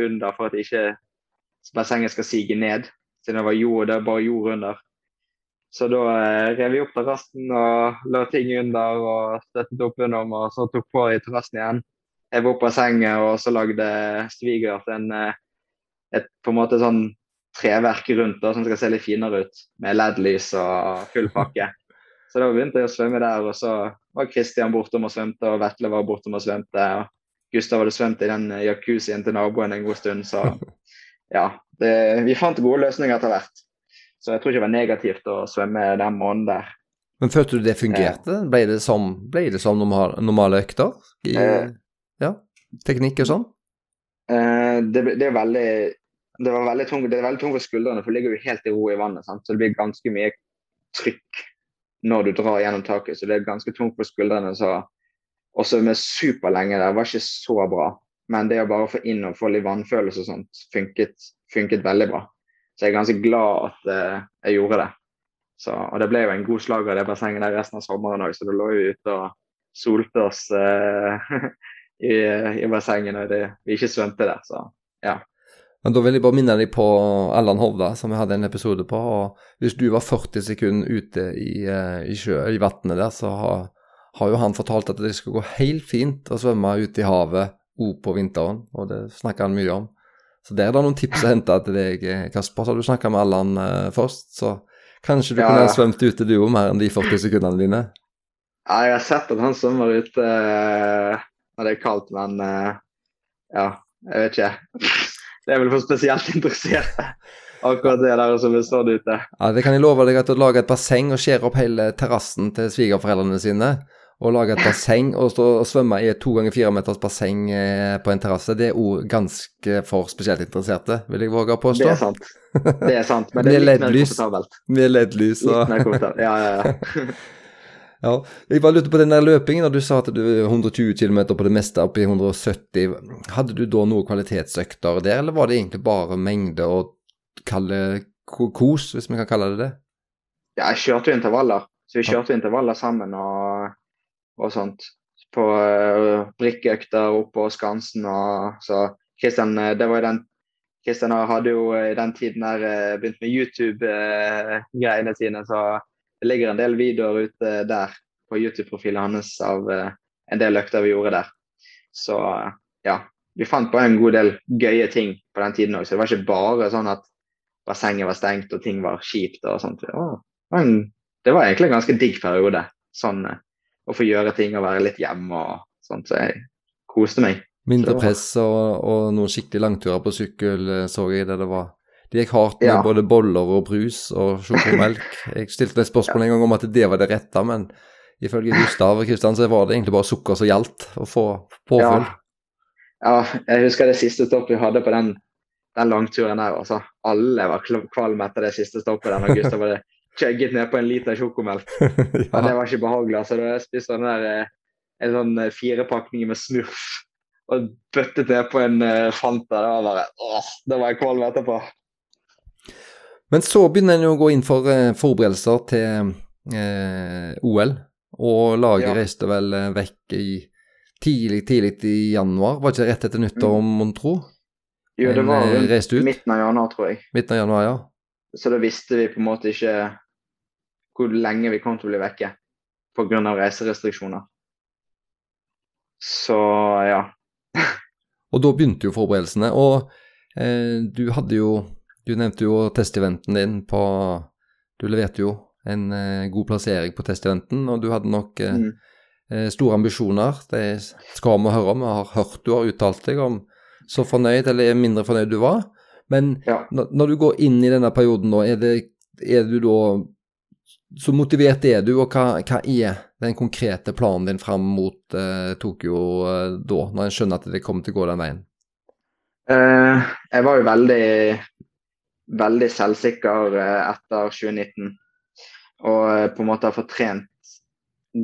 under for at ikke bassenget skal sige ned siden det var jord, det var bare jord under. Så da eh, rev vi opp terrassen og la ting under og støttet opp under, og så tok på i terrassen igjen. Jeg var opp av senget, og så lagde svigers en, eh, et på en måte sånn treverk rundt da, som skal se litt finere ut, med LED-lys og full pakke. Så da begynte jeg å svømme der, og så var Kristian bortom og svømte, og Vetle var bortom og svømte. og Gustav hadde svømt i den jacuzzien til naboen en god stund, så ja, det, vi fant gode løsninger etter hvert. Så jeg tror ikke det var negativt å svømme den måneden der. Men følte du det fungerte? Ble det som, ble det som normal, normale økter? I, eh, ja, teknikk og sånn? Eh, det, det, er veldig det, var veldig tungt, det er veldig tungt for skuldrene, for det ligger jo helt i ro i vannet. Sant? Så det blir ganske mye trykk når du drar gjennom taket. Så det er ganske tungt for skuldrene. Så også med superlenge der var ikke så bra. Men det å bare få inn og få litt vannfølelse og sånt funket, funket veldig bra. Så jeg er ganske glad at uh, jeg gjorde det. Så, og det ble jo en god slag av det bassenget der resten av sommeren òg, så da lå vi ute og solte oss uh, i, i bassenget når vi ikke svømte der. Så ja. Men Da vil jeg bare minne deg på Allan Hovda, som vi hadde en episode på. og Hvis du var 40 sekunder ute i, eh, i, sjø, i vannet der, så har, har, jo han fortalt at det skal gå helt fint å svømme ute i havet òg på vinteren, og det snakker han mye om. Så der er det noen tips å hente til deg, Kasper. Så har du snakka med Allan uh, først, så kanskje du ja. kunne ha svømt ute du òg mer enn de 40 sekundene dine? Ja, jeg har sett at han svømmer ute uh, når det er kaldt, men uh, ja, jeg vet ikke. Det er vel for spesielt interesserte. Akkurat det der som er stått ute. Ja, Det kan jeg love deg at å lage et basseng og skjære opp hele terrassen til svigerforeldrene sine å lage et basseng og stå og svømme i et to ganger fire meters basseng eh, på en terrasse, det er òg ganske for spesielt interesserte, vil jeg våge å påstå. Det er sant. Det er sant, men det er litt mer komfortabelt. Med LED-lys og ja, ja, ja. ja. Jeg bare lurte på den der løpingen, og du sa at du er 120 km på det meste, opp i 170. Hadde du da noen kvalitetsøkter der, eller var det egentlig bare mengde og kalle kos, hvis vi kan kalle det det? Ja, jeg kjørte jo intervaller. Så vi kjørte intervaller sammen. og og sånt. På uh, brikkeøkter oppe på Skansen og så Kristian, eh, det var jo den Kristian hadde jo i den tiden her uh, begynt med YouTube-greiene sine, så det ligger en del videoer ute der på YouTube-profilen hans av en del økter vi gjorde der. Så ja, vi fant på en god del gøye ting på den tiden òg. Så det var ikke bare sånn at bassenget var stengt og ting var kjipt og sånt. Det var egentlig en ganske digg periode. Sånn å få gjøre ting og være litt hjemme og sånt. Så jeg koste meg. Mindre press og, og noen skikkelig langturer på sykkel, eh, så jeg det det var. Det gikk hardt med Ja. både boller og brus og sjokomelk. Jeg stilte et spørsmål en gang om at det var det rette, men ifølge Gustav og Kristian så var det egentlig bare sukker som gjaldt å få påfyll. Ja. Ja, jeg husker det siste stoppet vi hadde på den, den langturen der. Altså. Alle var kvalme etter det siste stoppet der når Gustav hadde chugget ned på en liter sjokomelk. Ja, det var ikke behagelig. altså. Da jeg spiste den der, eh, en sånn eh, firepakning med smurf og bøttet ned på en eh, Fanta. Det var bare, åh, Da var jeg kvalm etterpå. Men så begynner en å gå inn for forberedelser til eh, OL, og laget Ja. reiste vel vekk i tidlig, tidlig i januar. Var ikke det rett etter nyttår, mon tro? Jo, det var rundt midten av januar, tror jeg. Midten av januar, ja. Så da visste vi på en måte ikke hvor lenge vi kom til å bli vekke pga. reiserestriksjoner. Så ja. Og da begynte jo forberedelsene, og eh, du hadde jo Du nevnte jo testeventen din på Du leverte jo en eh, god plassering på testeventen, og du hadde nok eh, Mm. eh, store ambisjoner. Det skal vi høre om. Jeg har hørt du har uttalt deg om så fornøyd eller mindre fornøyd du var. Men ja. når, når du går inn i denne perioden nå, er, det, er du da Så motivert er du, og hva, hva er den konkrete planen din fram mot eh, Tokyo eh, da, når en skjønner at det kommer til å gå den veien? Eh, jeg var jo veldig, veldig selvsikker eh, etter 2019. Og eh, på en måte har fått trent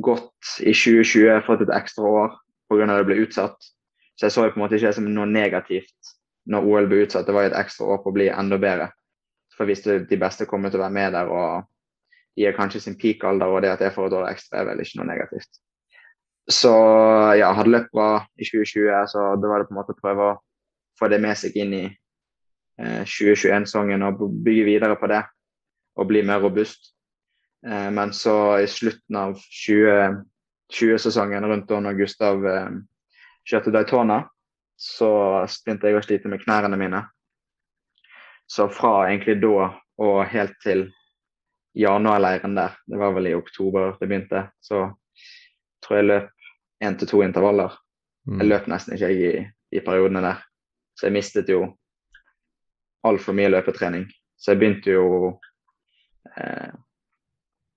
godt i 2020, fått et ekstra år pga. det ble utsatt. Så jeg så jo på en måte ikke det som noe negativt når OL ble utsatt. Det var jo et ekstra år på å bli enda bedre. For jeg visste de beste kommer til å være med der, og er kanskje sin peak-alder, og det at jeg får et år ekstra, er vel ikke noe negativt. Så ja, hadde løpt bra i 2020, så da var det på en måte å prøve å få det med seg inn i eh, 2021-sesongen og bygge videre på det og bli mer robust. Eh, men så i slutten av 2020-sesongen, rundt da når Gustav eh, kjørte Daytona, så begynte jeg å slite med knærne mine. Så fra egentlig da og helt til januarleiren der, det var vel i oktober det begynte, så tror jeg løp én til to intervaller. Mm. Jeg løp nesten ikke jeg i i periodene der. Så jeg mistet jo altfor mye løpetrening. Så jeg begynte jo eh,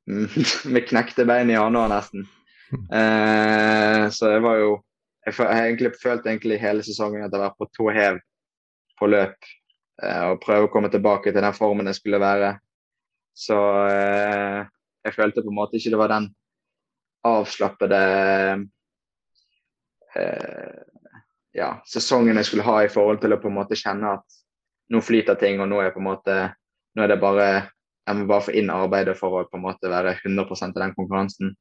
med knekte bein i januar nesten. Eh, så jeg var jo Jeg, jeg har egentlig følt egentlig hele sesongen at jeg har vært på to hev på løp. Eh, og prøve å komme tilbake til den formen jeg skulle være. Så eh, jeg følte på en måte ikke det var den avslappede eh, ja, sesongen jeg skulle ha i forhold til å på en måte kjenne at nå flyter ting, og nå er, på en måte, nå er det bare Jeg må bare få inn arbeidet for å på en måte være 100% i den konkurransen.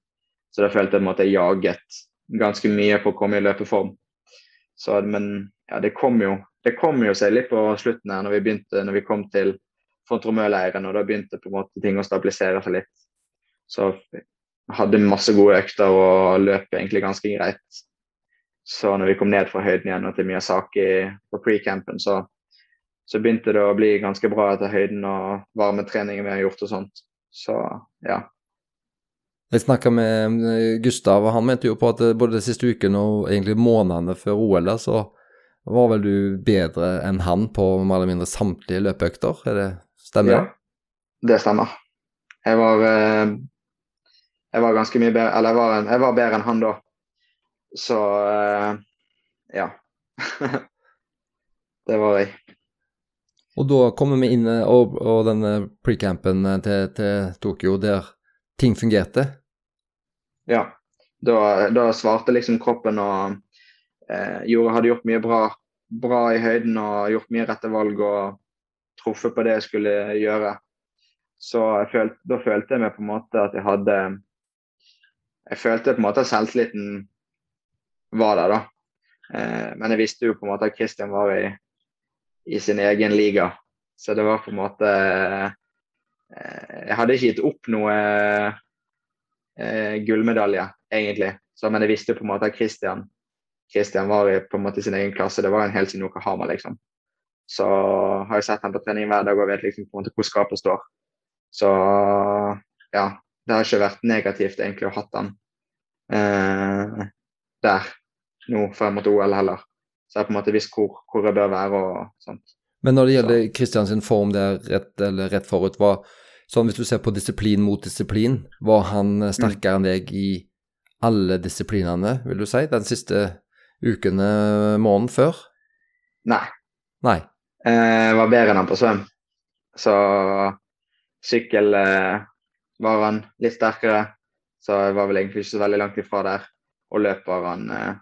Så da følte jeg på en måte jeg jaget ganske mye på å komme i løpeform. Så, men ja, det kom jo det kom jo seg litt på slutten her når vi begynte, når vi kom til Font-Romeu-leiren, og da begynte på en måte ting å stabilisere seg litt. Så hadde masse gode økter og løp egentlig ganske greit. Så når vi kom ned fra høyden igjen og til Miyazaki på pre-campen, så, så begynte det å bli ganske bra etter høyden og varmetreningen vi har gjort og sånt. Så ja. Jeg snakka med eh, Gustav, og han mente jo på at både de siste ukene og egentlig månedene før OL, så var vel du bedre enn han på mer eller mindre samtlige løpeøkter, er det stemmer? det? ja. Det stemmer. Jeg var, eh, jeg var ganske mye bedre Eller jeg var, jeg var bedre enn han da. Så eh, ja. det var jeg. Og da kommer vi inn eh, og, og denne pre-campen til, til Tokyo der ting fungerte. Ja. Da, da svarte liksom kroppen og eh, gjorde, hadde gjort mye bra, bra i høyden og gjort mye rette valg og truffet på det jeg skulle gjøre. Så følte, da følte jeg meg på en måte at jeg hadde Jeg følte på en måte at selvtilliten var der, da. Eh, men jeg visste jo på en måte at Christian var i, i sin egen liga. Så det var på en måte eh, Jeg hadde ikke gitt opp noe eh, gullmedalje, egentlig. Så, men jeg visste jo på en måte at Christian, var i på en måte sin egen klasse. Det var en helt siden Yokohama, liksom. Så har jeg sett ham på trening hver dag og vet liksom på en måte hvor skapet står. Så ja, det har ikke vært negativt egentlig å ha hatt han eh, der nå frem mot OL heller. Så jeg har på en måte visst hvor, hvor jeg bør være og sånt. Men når det gjelder Kristian sin form der rett, eller rett forut, var sånn hvis du ser på disiplin mot disiplin, var han sterkere enn deg i alle disiplinene, vil du si, den siste ukene, måneden før? Nei. Nei. Eh, var bedre enn han på svøm. Så sykkel eh, var han litt sterkere, så jeg var vel egentlig ikke så veldig langt ifra der. Og løp var han eh,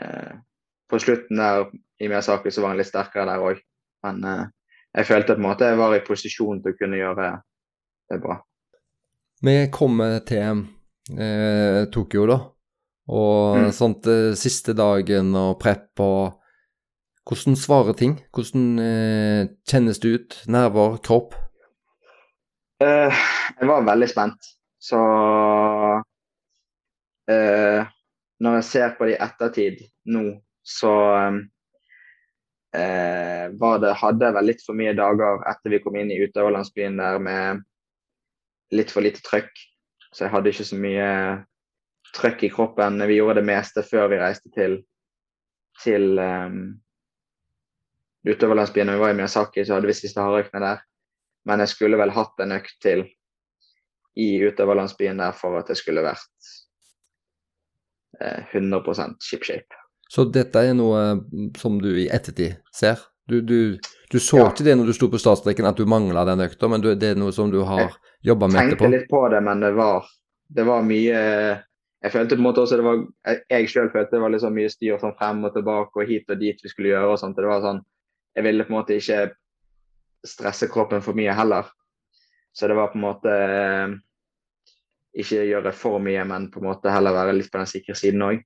eh, På slutten der i Miyazaki så var han litt sterkere der òg. Men eh, jeg følte på en måte jeg var i posisjon til å kunne gjøre det bra. Vi kommer til eh, Tokyo, da. Og Mm. sånt siste dagen og prep og Hvordan svarer ting? Hvordan eh, kjennes det ut? Nerver, kropp? Eh, jeg var veldig spent, så eh, Når jeg ser på det i ettertid nå, så eh, var det, hadde jeg vel litt for mye dager etter vi kom inn i utøverlandsbyen der med litt for lite trøkk. Så jeg hadde ikke så mye trøkk i kroppen. Vi gjorde det meste før vi reiste til, til um, utøverlandsbyen. Vi var i Miyazaki, så hadde vi siste hardøktene der. Men jeg skulle vel hatt en økt til i utøverlandsbyen der for at det skulle vært eh, 100% shipshape. Så dette er noe mm, som du i ettertid ser? Du, du, du så Ja. ikke det når du sto på startstreken at du mangla den økta, men det er noe som du har jobba med etterpå? Jeg Tenkte litt på det, men det var, det var mye Jeg følte på en måte også det var Jeg, sjøl følte det var liksom mye styr sånn frem og tilbake og hit og dit vi skulle gjøre og sånt. Det var sånn Jeg ville på en måte ikke stresse kroppen for mye heller. Så det var på en måte eh, Ikke gjøre for mye, men på en måte heller være litt på den sikre siden òg.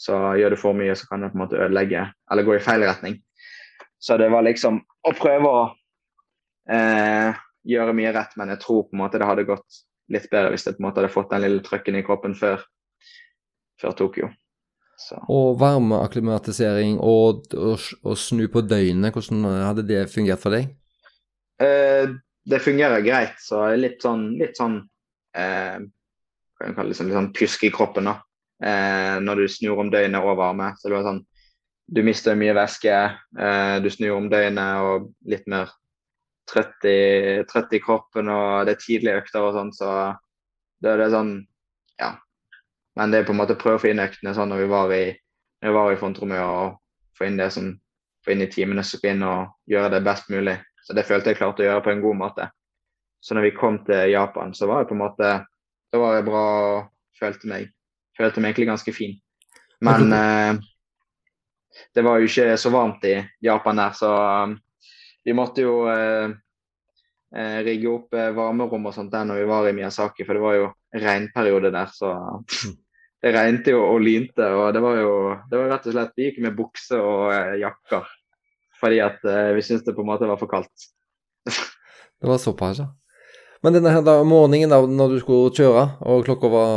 Så gjør du for mye, så kan det på en måte ødelegge eller gå i feil retning. Så det var liksom å prøve å eh, gjøre mye rett, men jeg tror på en måte det hadde gått litt bedre hvis jeg på en måte hadde fått den lille trøkken i kroppen før, før Tokyo. Så. Og varmeakklimatisering og, og, og snu på døgnet, hvordan hadde det fungert for deg? Eh, det fungerer greit, så er litt sånn, litt sånn eh, Hva kan jeg kalle det, sånn, litt sånn pjusk i kroppen da. Eh, når du snur om døgnet og varme. Så det var sånn Du mister mye væske, eh, du snur om døgnet og litt mer trøtt i, trøtt i kroppen, og det er tidlige økter og sånn, så det er det sånn Ja. Men det er på en måte å prøve å få inn øktene sånn når vi var i, når vi var i frontrommet og få inn det som få inn i timene som skal inn og gjøre det best mulig. Så det følte jeg klarte å gjøre på en god måte. Så når vi kom til Japan, så var jeg på en måte Da var jeg bra og følte meg følte meg egentlig ganske fin. Men eh, det var jo ikke så varmt i Japan der, så um, vi måtte jo eh, eh, rigge opp eh, varmerom og sånt der når vi var i Miyazaki, for det var jo regnperiode der, så det regnet jo og lynte. Og det var jo det var rett og slett Vi gikk med bukse og eh, jakker fordi at eh, vi syntes det på en måte var for kaldt. Det var såpass, ja. Men denne her da, morgenen da, når du skulle kjøre, og klokka var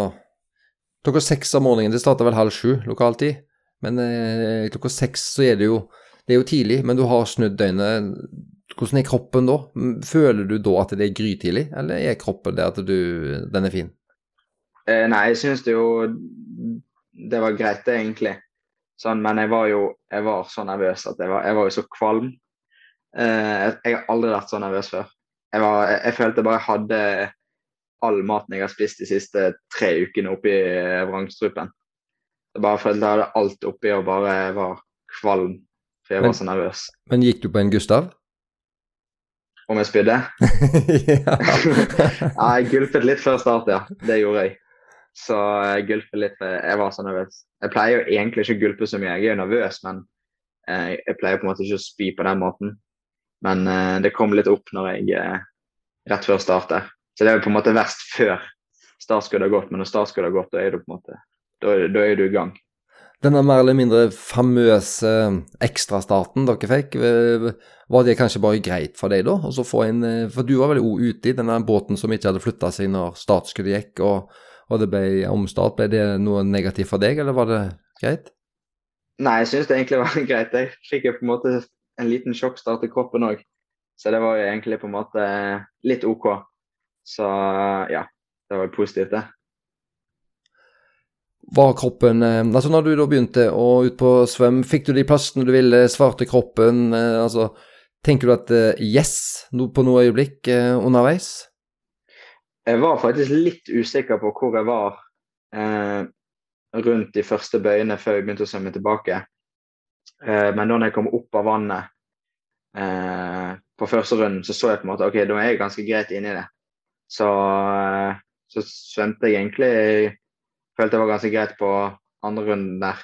klokka seks av morgenen, det starta vel halv sju lokaltid, men eh, klokka seks så er det jo det er jo tidlig, men du har snudd døgnet. Hvordan er kroppen da? Føler du da at det er grytidlig, eller er kroppen det at du, den er fin? Eh, nei, jeg syns det jo det var greit, det, egentlig. Sånn, men jeg var jo jeg var så nervøs at jeg var, jeg var jo så kvalm. Eh, jeg, har aldri vært så nervøs før. Jeg, var, jeg, jeg følte bare jeg hadde all maten jeg har spist de siste tre ukene oppi vrangstrupen. Jeg bare følte jeg hadde alt oppi og bare var kvalm, for jeg Men- var så nervøs. Men gikk du på en Gustav? Om jeg spydde? ja. Ja, jeg gulpet litt før start, ja. Det gjorde jeg. Så jeg gulpet litt, for jeg var så nervøs. Jeg pleier jo egentlig ikke å gulpe så mye, jeg er jo nervøs, men eh, jeg pleier på en måte ikke å spy på den måten. Men eh, det kom litt opp når jeg eh, rett før start der. Så det er jo på en måte verst før startskuddet har gått, men når startskuddet har gått, da er du på en måte da, da er du i gang. Denne mer eller mindre famøse ekstrastarten dere fikk, var det kanskje bare greit for deg da? Og så få en, for du var vel òg ute i denne båten som ikke hadde flytta seg når startskuddet gikk, og, og det ble omstart. Ble det noe negativt for deg, eller var det greit? Nei, jeg syns det egentlig var greit. Jeg fikk jo på en måte en liten sjokkstart i kroppen òg. Så det var jo egentlig på en måte litt OK. Så ja, det var positivt, det. var kroppen eh, Altså når du da begynte å ut på svøm, fikk du de plassene du ville, svarte kroppen? Eh, altså Tenker du at eh, yes på noe øyeblikk underveis? Jeg var faktisk litt usikker på hvor jeg var eh, rundt de første bøyene før jeg begynte å svømme tilbake. Eh, men da jeg kom opp av vannet eh, på første runden, så så jeg på en måte ok, da er jeg ganske greit inni det. Så, eh, så svømte jeg egentlig jeg Følte jeg var ganske greit på andre runden der.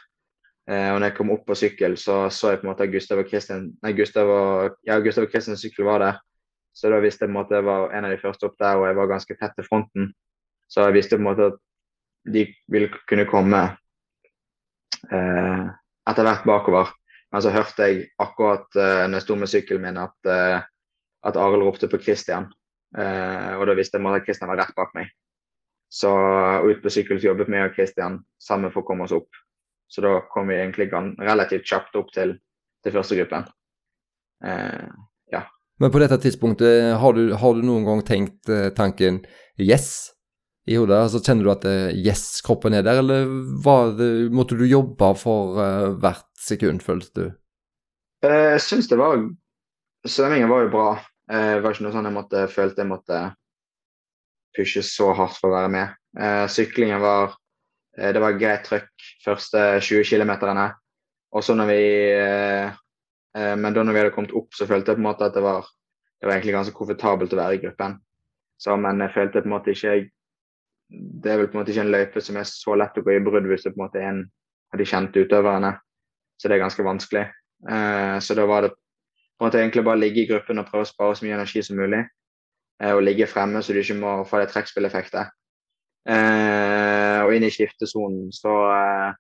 Eh, og når jeg kom opp på sykkel, så så jeg på en måte at Gustav og Kristin nei, Gustav og, ja, Gustav og Kristins sykkel var der. Så da visste jeg på en måte jeg var en av de første opp der, og jeg var ganske tett til fronten. Så jeg visste på en måte at de ville kunne komme eh, etter hvert bakover. Men så hørte jeg akkurat eh, når jeg sto med sykkelen min at, eh, at Arild ropte på Christian. Eh, og da visste jeg at Christian var rett bak meg. Så ut på sykkel jobbet vi og Christian sammen for å komme oss opp. Så da kom vi egentlig relativt kjapt opp til, til første gruppen. Eh. Men på dette tidspunktet, har du, har du noen gang tenkt eh, tanken yes i hodet? Altså Kjenner du at eh, yes, kroppen er der, eller det, måtte du jobbe for uh, hvert sekund, følte du? Jeg syns det var Svømmingen var jo bra. Det var ikke noe sånn jeg måtte, følte jeg måtte pushe så hardt for å være med. Syklingen var det var greit trøkk første 20 km. Og så når vi Men da når vi hadde kommet opp, så følte jeg på en måte at det var, det var egentlig ganske komfortabelt å være i gruppen. Så, men jeg følte på en måte ikke Det er vel på en måte ikke en løype som er så lett å gå i brudd hvis det på en måte er en av de kjente utøverne. Så det er ganske vanskelig. så da var det på en måte egentlig bare ligge i gruppen og prøve å spare så mye energi som mulig. og ligge fremme så du ikke må få det trekkspilleffektet. Eh, og inn i skiftesonen så eh,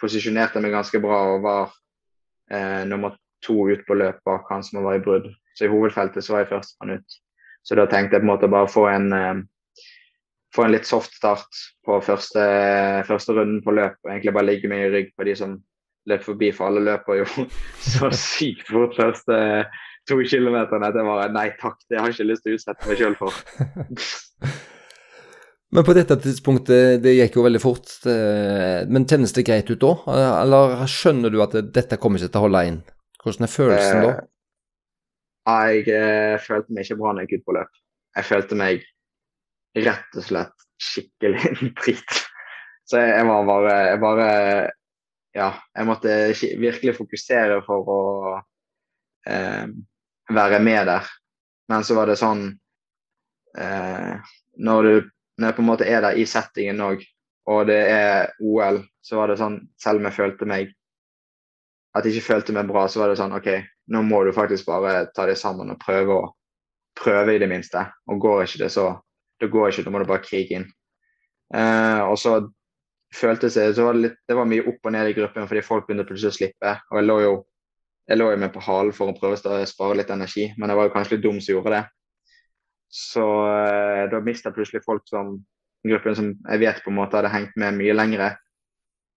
posisjonerte jeg meg ganske bra og var eh, nummer to ut på løp bak han som var i brudd. Så i hovedfeltet så var jeg førstemann ut. Så da tenkte jeg på en måte bare få en eh, få en litt soft start på første, første runden på løp og egentlig bare ligge meg i rygg på de som løp forbi, for alle løper jo så sykt fort første to kilometerne jeg bare nei takk, det har jeg ikke lyst til å utsette meg sjøl for. Men på dette tidspunktet, det gikk jo veldig fort. Men kjennes det greit ut da? Eller skjønner du at dette kommer ikke til å holde inn? Hvordan er følelsen da? Eh, jeg eh, følte meg ikke bra når jeg gikk ut på løp. Jeg følte meg rett og slett skikkelig drit. Så jeg var bare, jeg bare Ja, jeg måtte virkelig fokusere for å eh, være med der. Men så var det sånn eh, Når du når jeg på en måte er der i settingen òg, og det er OL, så var det sånn Selv om jeg følte meg At jeg ikke følte meg bra, så var det sånn OK, nå må du faktisk bare ta det sammen og prøve å prøve i det minste. Og går ikke det, så det går ikke, da må du bare krige inn. Eh, og så føltes det så var det, litt, det var mye opp og ned i gruppen fordi folk begynte plutselig å slippe. Og jeg lå jo jeg lå jo med på halen for å prøve å spare litt energi, men jeg var jo kanskje litt dum som gjorde det. Så eh, da mista plutselig folk som gruppen som jeg vet på en måte hadde hengt med mye lengre.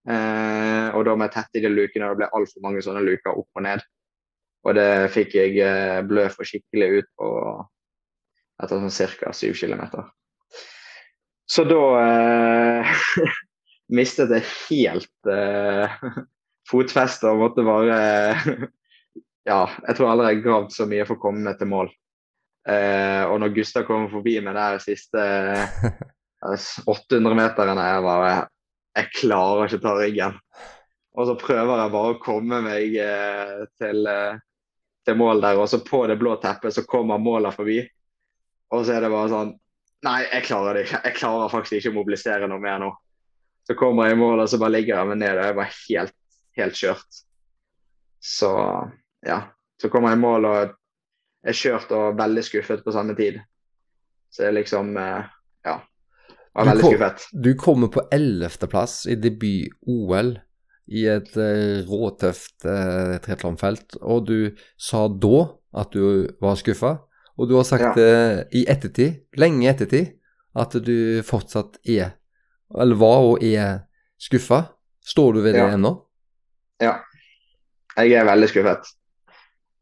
Eh, og da med tette i de lukene, det ble altfor mange sånne luker opp og ned. Og det fikk jeg eh, blø for skikkelig ut på etter sånn ca. 7 km. Så da eh, mistet jeg helt eh, fotfestet og måtte bare Ja, jeg tror aldri jeg har gravd så mye for å komme meg til mål. Eh, og når Gustav kommer forbi med de siste 800 meterne, jeg bare Jeg klarer ikke å ta ryggen. Og så prøver jeg bare å komme meg eh, til, eh, til, mål der, og så på det blå teppet så kommer måla forbi. Og så er det bare sånn Nei, jeg klarer det ikke. Jeg klarer faktisk ikke å mobilisere noe mer nå. Så kommer jeg i mål, og så bare ligger jeg meg ned, og jeg var helt, helt kjørt. Så ja. Så kommer jeg i mål, og er kjørt og veldig skuffet på samme tid. Så er liksom eh, Ja. Var veldig skuffet. Du kommer på ellevteplass i debut-OL i et uh, råtøft uh, triatlonfelt, og du sa da at du var skuffa. Og du har sagt ja. uh, i ettertid, lenge ettertid, at du fortsatt er, eller var og er skuffa. Står du ved det ja. ennå? Ja. Jeg er veldig skuffet.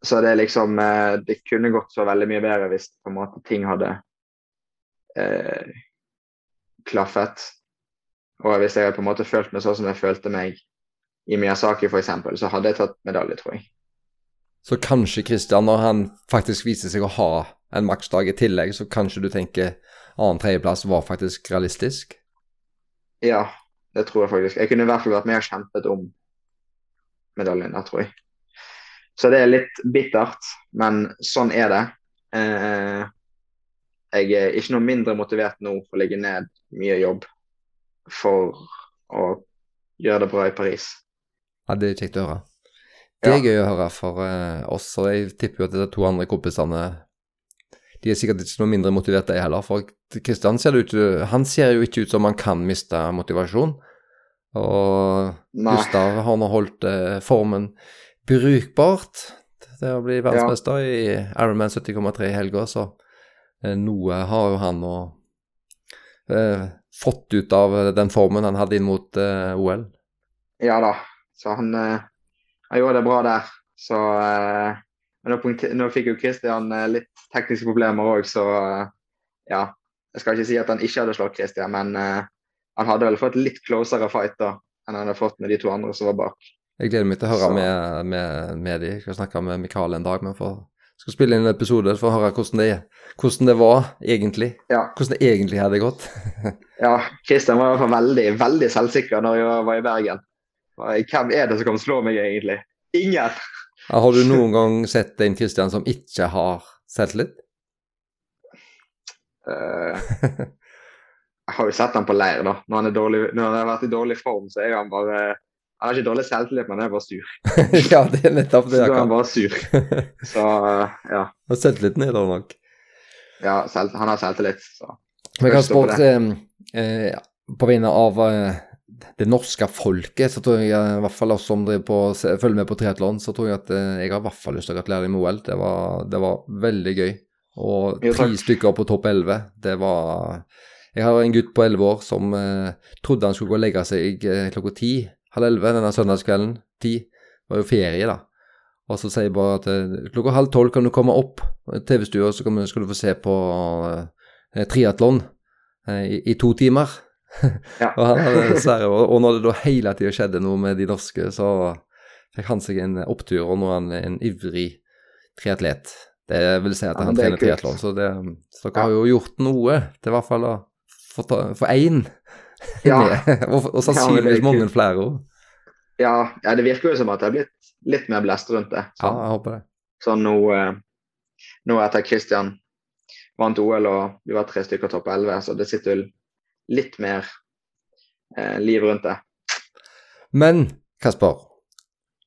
Så det er liksom Det kunne gått så veldig mye bedre hvis på en måte ting hadde klaffet. Og hvis jeg hadde på en måte følt meg sånn som jeg følte meg i Miyazaki f.eks., så hadde jeg tatt medalje, tror jeg. Så kanskje Christian, når han faktisk viser seg å ha en maksdag i tillegg, så kanskje du tenker annen-tredjeplass var faktisk realistisk? Ja, det tror jeg faktisk. Jeg kunne i hvert fall vært med og kjempet om medaljen der, tror jeg. Så det er litt bittert, men sånn er det. Eh, jeg er ikke noe mindre motivert nå for å legge ned mye jobb for å gjøre det bra i Paris. Ja, Det er kjekt å høre. Det er ja. gøy å høre for uh, oss, og jeg tipper jo at de to andre kompisene de er sikkert ikke noe mindre motivert, de heller. For Kristian ser, ser jo ikke ut som han kan miste motivasjon. Og Nei. Gustav har nå holdt uh, formen brukbart til å bli verdensmester ja. i Ironman 70,3 i helga, så uh, noe har jo han nå fått ut av den formen han hadde inn mot OL. Ja da, så han han gjorde det bra der. Så eh, nå, nå, fikk jo Christian eh, litt tekniske problemer òg, så eh, ja. Jeg skal ikke si at han ikke hadde slått Christian, men han hadde vel fått litt closere fight da enn han hadde fått med de to andre som var bak. Jeg gleder meg til å høre med, med, med de. Jeg skal snakke med Mikael en dag. men for skal spille inn en episode for å høre hvordan det, hvordan det var egentlig. Ja. Hvordan det egentlig hadde gått. ja, Kristian var i hvert fall veldig, veldig selvsikker når jeg var i Bergen. Hvem er det som kan slå meg, egentlig? Ingen! har du noen gang sett en Kristian som ikke har selvtillit? Uh, jeg har jo sett han på leir, da. Når han, dårlig, når han, har vært i dårlig form, så er han bare Han har ikke dårlig selvtillit, men han er bare sur. ja, det er nettopp det. Så da er han bare sur. Så, uh, ja. Og selvtilliten er der nok. Ja, selv, han har selvtillit, så Men jeg kan spørre eh, på vegne av eh, det norske folket, så tror jeg i hvert fall oss som på, følger med på triatlon, så tror jeg at eh, jeg har i hvert fall lyst til å gratulere deg med OL. Det var, det var veldig gøy. Og tre stykker på topp elleve, det var Jeg har en gutt på elleve år som eh, trodde han skulle gå og legge seg eh, klokka ti, halv elleve denne søndagskvelden. Ti. Det var jo ferie, da. Og så sier jeg bare at eh, klokka halv tolv kan du komme opp TV-stua, så skal du få se på eh, triatlon eh, i, i to timer. Ja. og, han, og, når det da hele tida skjedde noe med de norske, så fikk han seg en opptur, og nå er han en ivrig triatlet. Det vil si at han trener triatlon, så, det, så dere ja. har jo gjort noe til i hvert fall å få én ja. og, og sannsynligvis mange flere òg. Ja, ja, det virker jo som at det har blitt litt mer blest rundt det. Så, ja, jeg håper det. Så nå, eh, nå etter Christian vant OL og vi var tre stykker topp 11, så det sitter vel litt mer eh, liv rundt det. Men Kasper,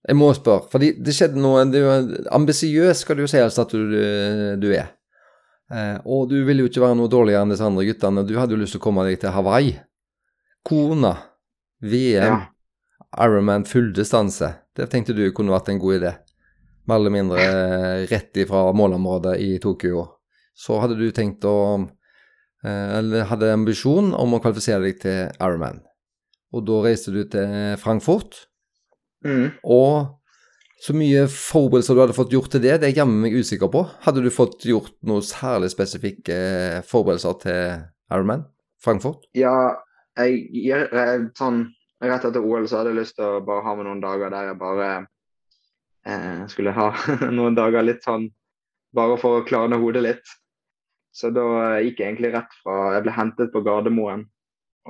jeg må spørre, fordi det skjedde noe det Ambisiøs skal du jo si altså at du, du er. Eh, og du ville jo ikke være noe dårligere enn disse andre guttene. Du hadde jo lyst til å komme deg til Hawaii. Kona, VM, ja. Ironman fulldistanse. Det tenkte du kunne vært en god idé. Mer eller mindre rett ifra målområdet i Tokyo. Så hadde du tenkt å Eh, eller hadde ambisjon om å kvalifisere deg til Ironman. Og da reiste du til Frankfurt. Mm. Og så mye forberedelser du hadde fått gjort til det, det er jeg jammen meg usikker på. Hadde du fått gjort noe særlig spesifikke forberedelser til Ironman Frankfurt? Ja, jeg, jeg, sånn rett etter OL så hadde jeg lyst til å bare ha med noen dager der jeg bare eh, skulle ha noen dager litt sånn bare for å klarne hodet litt. Så da gikk jeg egentlig rett fra Jeg ble hentet på Gardermoen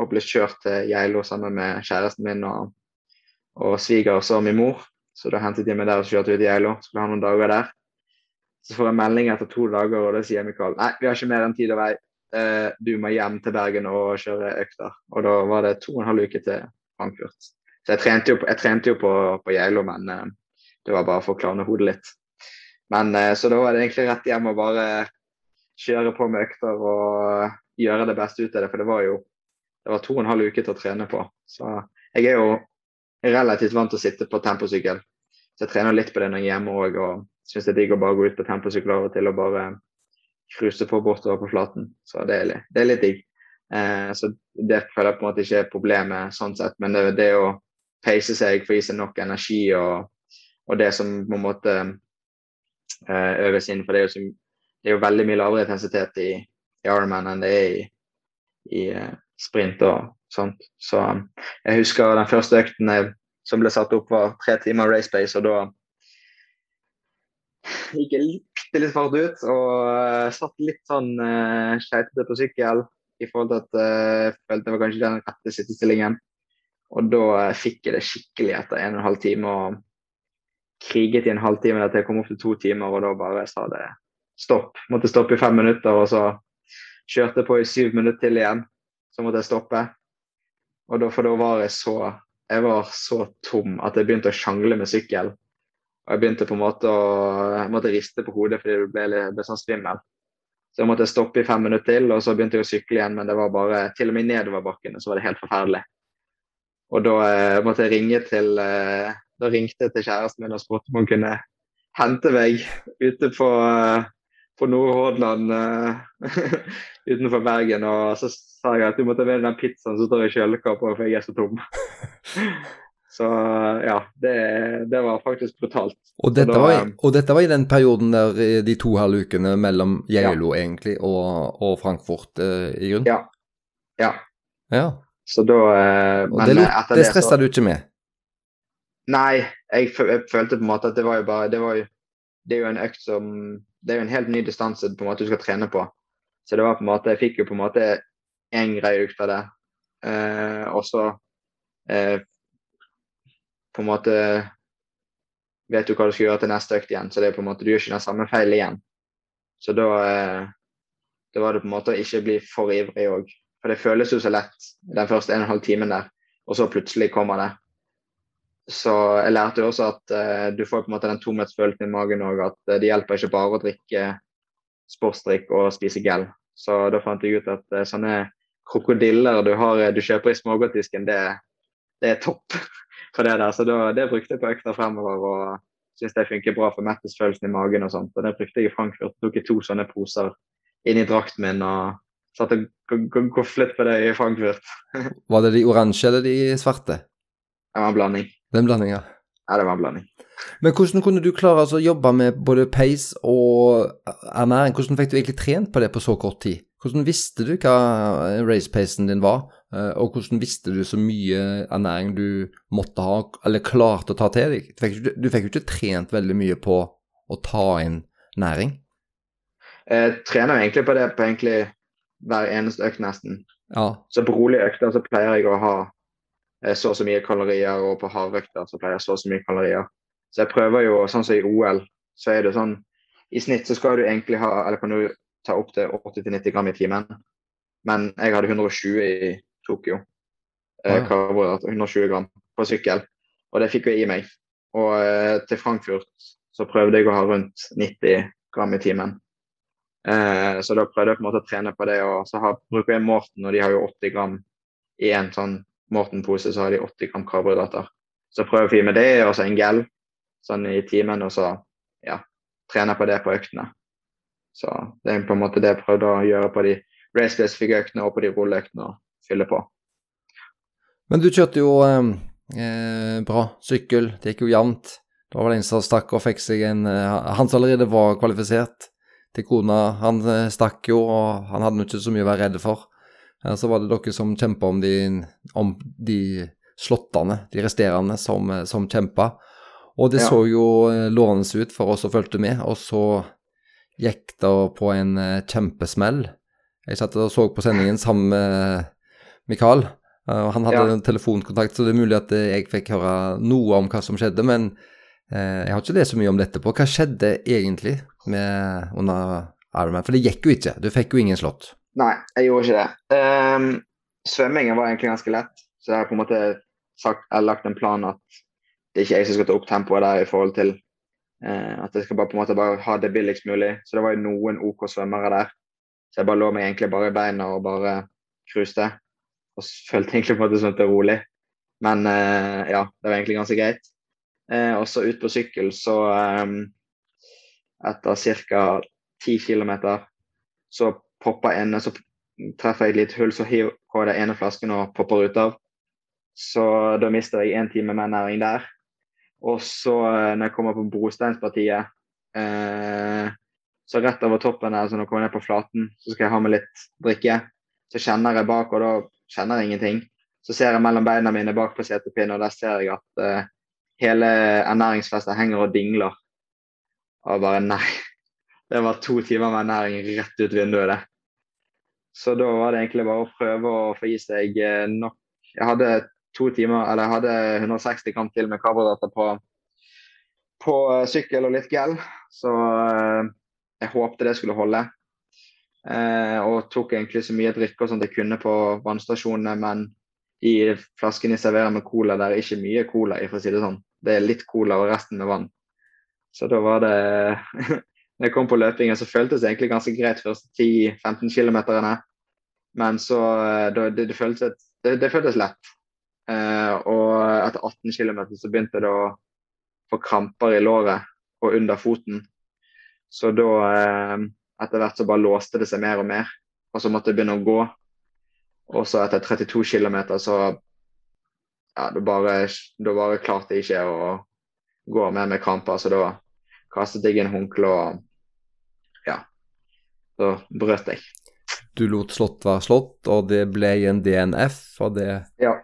og ble kjørt til Geilo sammen med kjæresten min og, og svigers og min mor. Så da hentet de meg der og kjørte ut i Geilo. Skulle ha noen dager der. Så får jeg melding etter to dager, og da sier Mikael nei, vi har ikke mer enn tid og vei. Eh, du må hjem til Bergen og kjøre økter. Og da var det to og en halv uke til Frankfurt. Så jeg trente jo, jeg trente jo på, på Geilo, men eh, det var bare for å klarne hodet litt. Men eh, Så da var det egentlig rett hjem og bare kjøre på med økter og gjøre det beste ut av det. For det var jo det var to og en halv uke til å trene på. Så jeg er jo relativt vant til å sitte på temposykkel. Så jeg trener litt på det når jeg er hjemme òg, og syns det er digg å bare gå ut på temposykkel av og til og bare cruise på bortover på flaten. Så det er, det er litt digg. Eh, så det føler jeg på en måte ikke er problemet sånn sett, men det, det å peise seg, få i seg nok energi og, og det som på en måte eh, øves inn. For det er jo så det er jo veldig mye lavere intensitet i, i Ironman enn det er i, i uh, sprint og sånt. Så jeg husker den første økten jeg, som ble satt opp, var tre timer race pace, og da gikk jeg litt, litt fart ut og uh, satt litt sånn uh, skeitete på sykkel i forhold til at jeg følte det var kanskje den rette sittestillingen. Og da uh, fikk jeg det skikkelig etter en og en halv time og kriget i en halvtime til jeg kom opp til to timer, og da bare sa det stopp. Måtte stoppe i fem minutter, og så kjørte jeg på i syv minutter til igjen. Så måtte jeg stoppe. Og da, for da var jeg så jeg var så tom at jeg begynte å sjangle med sykkel. Og jeg begynte på en måte å måtte riste på hodet fordi det ble, ble sånn svimmel. Så jeg måtte stoppe i fem minutter til, og så begynte jeg å sykle igjen. Men det var bare, til og med nedoverbakkene så var det helt forferdelig. Og da eh, måtte jeg ringe til eh, Da ringte jeg til kjæresten min og spurte om hun kunne hente meg ute på, eh, på Nordhordland uh, utenfor Bergen. Og så sa jeg at du måtte med den pizzaen som står i kjøleskapet, for jeg er så tom. Så ja, det, det var faktisk brutalt. Og dette, da, var, og dette, var, i den perioden der eh, de to halve ukene mellom Geilo Ja. egentlig og, og Frankfurt uh, i grunn? Ja. Ja. ja. Så da uh, Og Men det, eh, det stressa du ikke med? Nei, jeg, jeg følte på en måte at det var jo bare Det, var jo, det er jo en økt som Det er jo en helt ny distanse på en måte du skal trene på. Så det var på en måte Jeg fikk jo på en måte én greie økt av det. Eh, og så eh, på en måte vet du hva du skal gjøre til neste økt igjen. Så det er på en måte du gjør ikke den samme feil igjen. Så da eh, var det på en måte å ikke bli for ivrig òg. For det føles jo så lett den første en og en halv timen der, og så plutselig kommer det. Så jeg lærte jo også at uh, du får på en måte den tomhetsfølelsen i magen òg, at eh, det hjelper ikke bare å drikke sportsdrikk og spise gel. Så da fant jeg ut at uh, sånne krokodiller du, har, du kjøper i smågodtdisken, det, det er topp for det der. Så da, det brukte jeg på økta fremover og syns det funker bra for mettelsesfølelsen i magen og sånt. Og det brukte jeg i Frankfurt. Tok jeg to sånne poser inn i drakten min og satt og goflet på det i Frankfurt. Var det de oransje eller de svarte? Det var en blanding. Den blandinga. Ja, det var en blanding. Men hvordan kunne du klare altså, å jobbe med både pace og ernæring? Hvordan fikk du egentlig trent på det på så kort tid? Hvordan visste du hva race-pacen din var, eh, og hvordan visste du så mye ernæring du måtte ha, eller klarte å ta til deg? Du fikk, du fikk jo ikke trent veldig mye på å ta inn næring. Jeg trener jo egentlig på det på egentlig hver eneste økt nesten. Ja, Så på rolige økter så pleier jeg å ha eh, så og så mye kalorier, og på hardøkter så pleier jeg så og så mye kalorier. Så jeg prøver jo, sånn som i OL, så er det sånn I snitt så skal du egentlig ha, eller kan du ta opp til 80-90 gram i timen. Men jeg hadde 120 i Tokyo. Eh, ja. karbohydrater, 120 gram på sykkel. Og det fikk jeg i meg. Og eh, til Frankfurt så prøvde jeg å ha rundt 90 gram i timen. Eh, så da prøvde jeg på en måte å trene på det. Og så har, bruker jeg Morten, og de har jo 80 gram i en sånn Morten-pose, så har de 80 gram karbohydrater. Så prøver vi i det, og så en gel sånn i timen, og så ja, trener på det på øktene. Så det er på en måte det jeg prøvde å gjøre på de race-spesifikke øktene og på de rulleøktene, og fylle på. Men du kjørte jo eh, eh, bra sykkel, det gikk jo jevnt. Det var vel en som stakk og fikk seg en eh, Han som allerede var kvalifisert til kona, han eh, stakk jo, og han hadde ikke så mye å være redd for. Eh, så var det dere som kjempa om de, om de slottene, de resterende, som, eh, som kjempa. Og det Ja. så jo eh, lovende ut for oss som fulgte med, og så gikk det på en kjempesmell. Jeg satt og så på sendingen sammen med Mikael. Og han hadde Ja. en telefonkontakt, så det er mulig at jeg fikk høre noe om hva som skjedde. Men eh, jeg har ikke lest så mye om dette på. Hva skjedde egentlig med, under Ironman? For det gikk jo ikke. Du fikk jo ingen slått. Nei, jeg gjorde ikke det. Um, svømmingen var egentlig ganske lett, så jeg har på en måte sagt, lagt en plan at det er ikke jeg som skal ta opp tempoet der i forhold til uh, at jeg skal bare på en måte bare ha det billigst mulig. Så det var jo noen OK svømmere der. Så jeg bare lå meg egentlig bare i beina og bare cruiste. Og følte egentlig på en måte sånn at det var rolig. Men uh, ja, det var egentlig ganske greit. Uh, og så ut på sykkel, så um, etter ca. 10 km så popper ene, så treffer jeg et lite hull, så hiver jeg den ene flasken og popper ut av. Så da mister jeg én time med næring der. Og så eh, når jeg kommer på brosteinspartiet, eh, så rett over toppen der, så når jeg kommer ned på flaten, så skal jeg ha med litt drikke. Så kjenner jeg bak, og da kjenner jeg ingenting. Så ser jeg mellom beina mine bak på setepinnen, og der ser jeg at eh, hele ernæringsfestet henger og dingler. Og bare nei. Det var to timer med ernæring rett ut vinduet, det. Så da var det egentlig bare å prøve å få i seg uh, nok Jeg hadde to timer, eller jeg hadde 160 gram til med karbohydrater på, på uh, sykkel og litt gel. Så jeg håpte det skulle holde. Eh, og tok egentlig så mye drikker som jeg kunne på vannstasjonene, men i flaskene jeg serverer med cola, der er ikke mye cola for å si det sånn. Det er litt cola og resten med vann. Så da var det Når jeg kom på løpingen, så føltes det egentlig ganske greit første 10-15 km. Men så eh, det, det, føltes, det, det, føltes, lett. Eh, og etter 18 km så begynte det å få kramper i låret og under foten. Så da eh, etter hvert så bare låste det seg mer og mer. Og så måtte jeg begynne å gå. Og så etter 32 km så ja, da bare, bare klarte jeg ikke å gå mer med kramper. Så da kastet jeg inn håndkle og ja, så brøt jeg. Du lot slått være slått, og det ble en DNF, og det ja.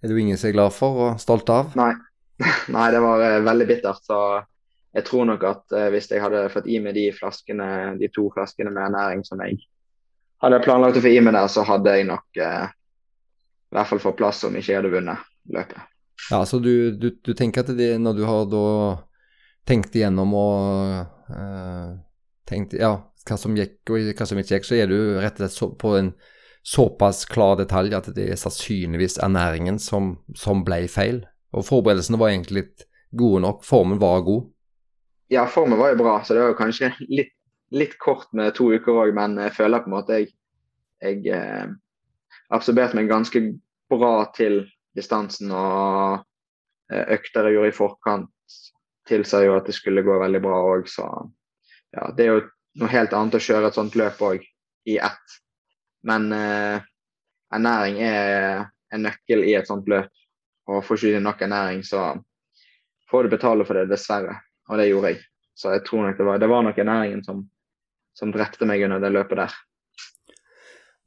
er jo ingen som er glad for og stolt av? Nei, Nei det var uh, veldig bittert. Så jeg tror nok at uh, hvis jeg hadde fått i meg de flaskene, de to flaskene med ernæring som jeg hadde planlagt å få i meg der, så hadde jeg nok eh, i hvert fall fått plass om ikke jeg hadde vunnet løpet. Ja, så du, du, du tenker at det, når du har da tenkt gjennom og uh, tenkte, ja, hva som gikk og hva som ikke gikk, så er du rett og slett på en såpass klar detalj at det er sannsynligvis ernæringen som, som ble feil. Og forberedelsene var egentlig litt gode nok, formen var god. Ja, formen var jo bra, så det var kanskje litt, litt kort med to uker òg, men jeg føler på en måte jeg, jeg eh, absorberte meg ganske bra til distansen. Og eh, økter jeg gjorde i forkant tilsa jo at det skulle gå veldig bra òg, så ja, det er jo noe helt annet å kjøre et sånt løp òg, i ett. Men eh, ernæring er en nøkkel i et sånt løp. Og får ikke du nok ernæring, så får du betale for det, dessverre. Og det gjorde jeg. Så jeg tror nok det var, det var nok ernæringen som, som drepte meg under det løpet der.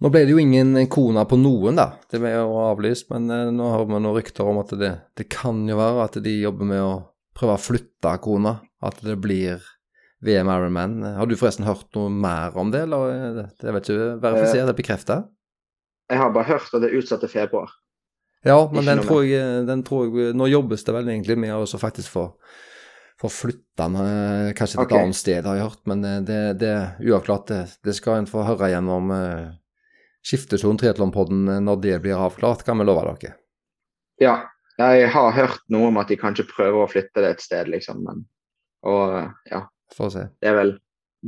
Nå ble det jo ingen kona på noen, da. Det ble jo avlyst. Men eh, nå har vi noen rykter om at det, det, kan jo være at de jobber med å prøve å flytte kona. At det blir VM Ironman. Har du forresten hørt noe mer om det, eller det vet ikke verifisert, det bekrefta? Jeg har bare hørt at det er utsatt til februar. Ja, men den tror, jeg, den tror, jeg, Nå jobbes det vel egentlig med å faktisk få få flytta den eh, kanskje til okay. et annet sted, har jeg hørt. Men eh, det, det er uavklart. Det, det skal en få høre gjennom uh, Skiftesonen Triatlonpodden når det blir avklart, kan vi love dere. Ja, jeg har hørt noe om at de kanskje prøver å flytte det et sted, liksom. Men, og ja. Få se. Det er vel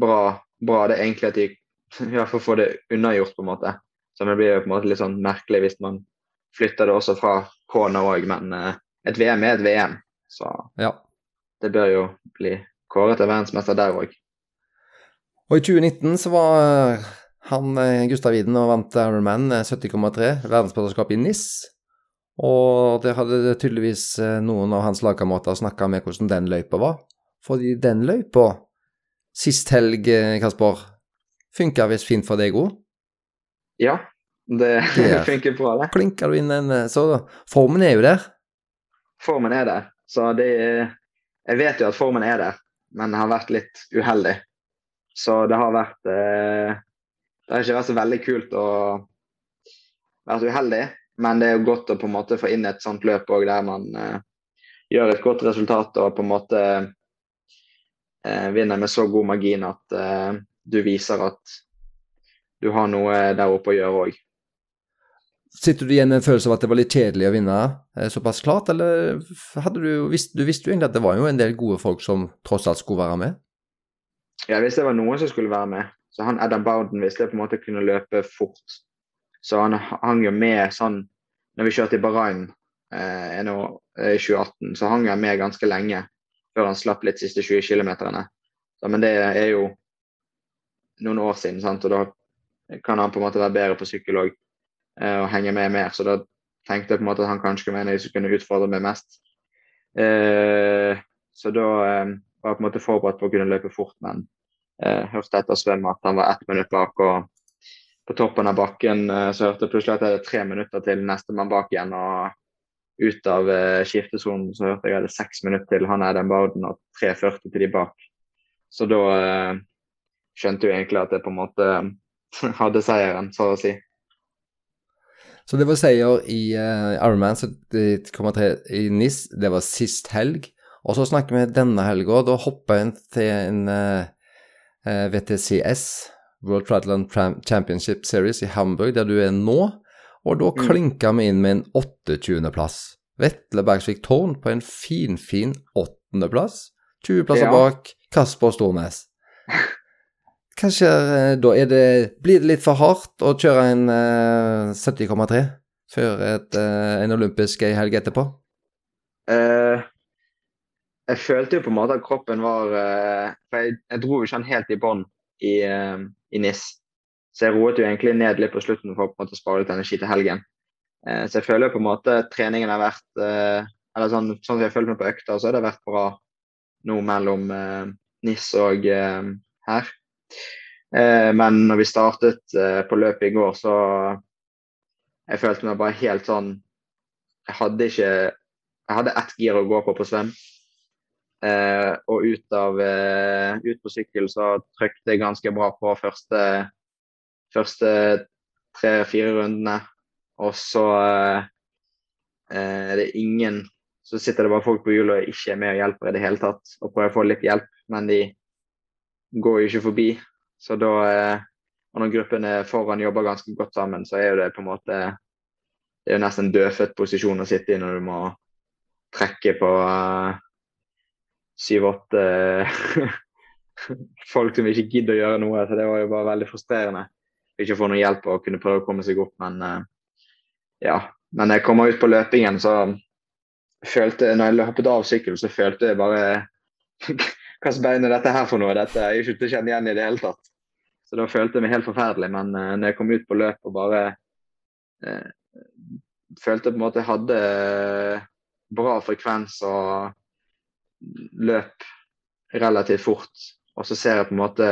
bra, bra det egentlig at de i hvert fall får det unnagjort, på en måte. Så det blir jo på en måte litt sånn merkelig hvis man flytter det også fra Kona òg, men uh, et VM er et VM. Så ja det bør jo bli kåret til verdensmester der òg. Og i 2019 så var eh, han eh, Gustav Widen og vant Ironman 70,3, eh, verdensmesterskapet i NIS. Og det hadde tydeligvis noen av hans lagkamerater snakka med hvordan den løypa var. Fordi den løypa sist helg, Kasper, funka visst fint for deg òg? Ja, det funker bra, det. Klinka du inn en Så da. formen er jo der? Formen er der. Så det jeg vet jo at formen er der, men har vært litt uheldig. Så det har vært eh, Det har ikke vært så veldig kult å være uheldig, men det er jo godt å på en måte få inn et sånt løp òg der man eh, gjør et godt resultat og på en måte eh, vinner med så god margin at eh, du viser at du har noe der oppe å gjøre òg. Sitter du igjen med en følelse av at det var litt kjedelig å vinne eh, såpass klart, eller hadde du, visst, du visste jo egentlig at det var jo en del gode folk som tross alt skulle være med? Ja, hvis det var noen som skulle være med. Så han Adam Bowden visste jeg på en måte kunne løpe fort. Så han hang jo med sånn Når vi kjørte i Bahrain eh, i 2018, så hang han med ganske lenge før han slapp litt siste 20 km. Men det er jo noen år siden, sant? og da kan han på en måte være bedre på sykkel òg. Eh, og henge med mer. Så da tenkte jeg på en måte at han kanskje kunne være en som kunne utfordre meg mest. Eh, så da eh, var jeg på en måte forberedt på å kunne løpe fort, men eh, hørte etter svømmet at han var ett minutt bak. og på toppen av bakken eh, så hørte jeg plutselig at det er tre minutter til nestemann bak igjen. Og ut av uh, skiftesonen så hørte jeg at det er seks minutter til han er den Bauden og 3.40 til de bak. Så da uh, skjønte jo egentlig at jeg på en måte hadde seieren, så å si. Så det var seier i uh, Ironman 70,3 i NIS. Det var sist helg. Og så snakker vi denne helga. Da hopper en til en uh, VTCS World Triathlon Championship Series i Hamburg, der du er nå. Og da mm. klinka vi inn med en 28.-plass. Vetle Bergsvik Tårn på en finfin åttendeplass. 20 plasser ja. bak Kasper Stornes. Hva skjer eh, da? Det, blir det litt for hardt å kjøre en uh, 70,3 før et, uh, en olympisk helg etterpå? Uh, jeg følte jo på en måte at kroppen var For jeg, jeg dro jo ikke han helt i bånn i, i NIS. Så jeg roet jo egentlig ned litt på slutten for å på en måte spare litt energi til helgen. Eh, så jeg føler på en måte treningen har vært eh, eller sånn, sånn som jeg følte meg på økta, så har det vært bra nå mellom eh, NIS og eh, her. Eh, men når vi startet eh, på løpet i går, så jeg følte meg bare helt sånn Jeg hadde ikke Jeg hadde ett gir å gå på på svøm. Eh, og ut, av, eh, ut på sykkel så trykte jeg ganske bra på første, første tre-fire rundene. Og så eh, er det ingen Så sitter det bare folk på hjulet og ikke er med og hjelper i det hele tatt. Og prøver å få litt hjelp, men de går jo ikke forbi. Så da Og når gruppene foran jobber ganske godt sammen, så er jo det på en måte Det er jo nesten en dødfødt posisjon å sitte i når du må trekke på syv-åtte folk som ikke gidder å gjøre noe. Så det var jo bare veldig frustrerende. Ikke få noe hjelp og kunne prøve å komme seg opp, men uh, ja. Men jeg kommer ut på løpingen, så følte når jeg hoppet av sykkel, så følte jeg bare Hvilket bein er dette her for noe? Dette er ikke til å kjenne igjen i det hele tatt. Så da følte jeg meg helt forferdelig. Men uh, når jeg kom ut på løp og bare eh, følte på en måte jeg hadde bra frekvens og løp relativt fort. Og så ser jeg på en måte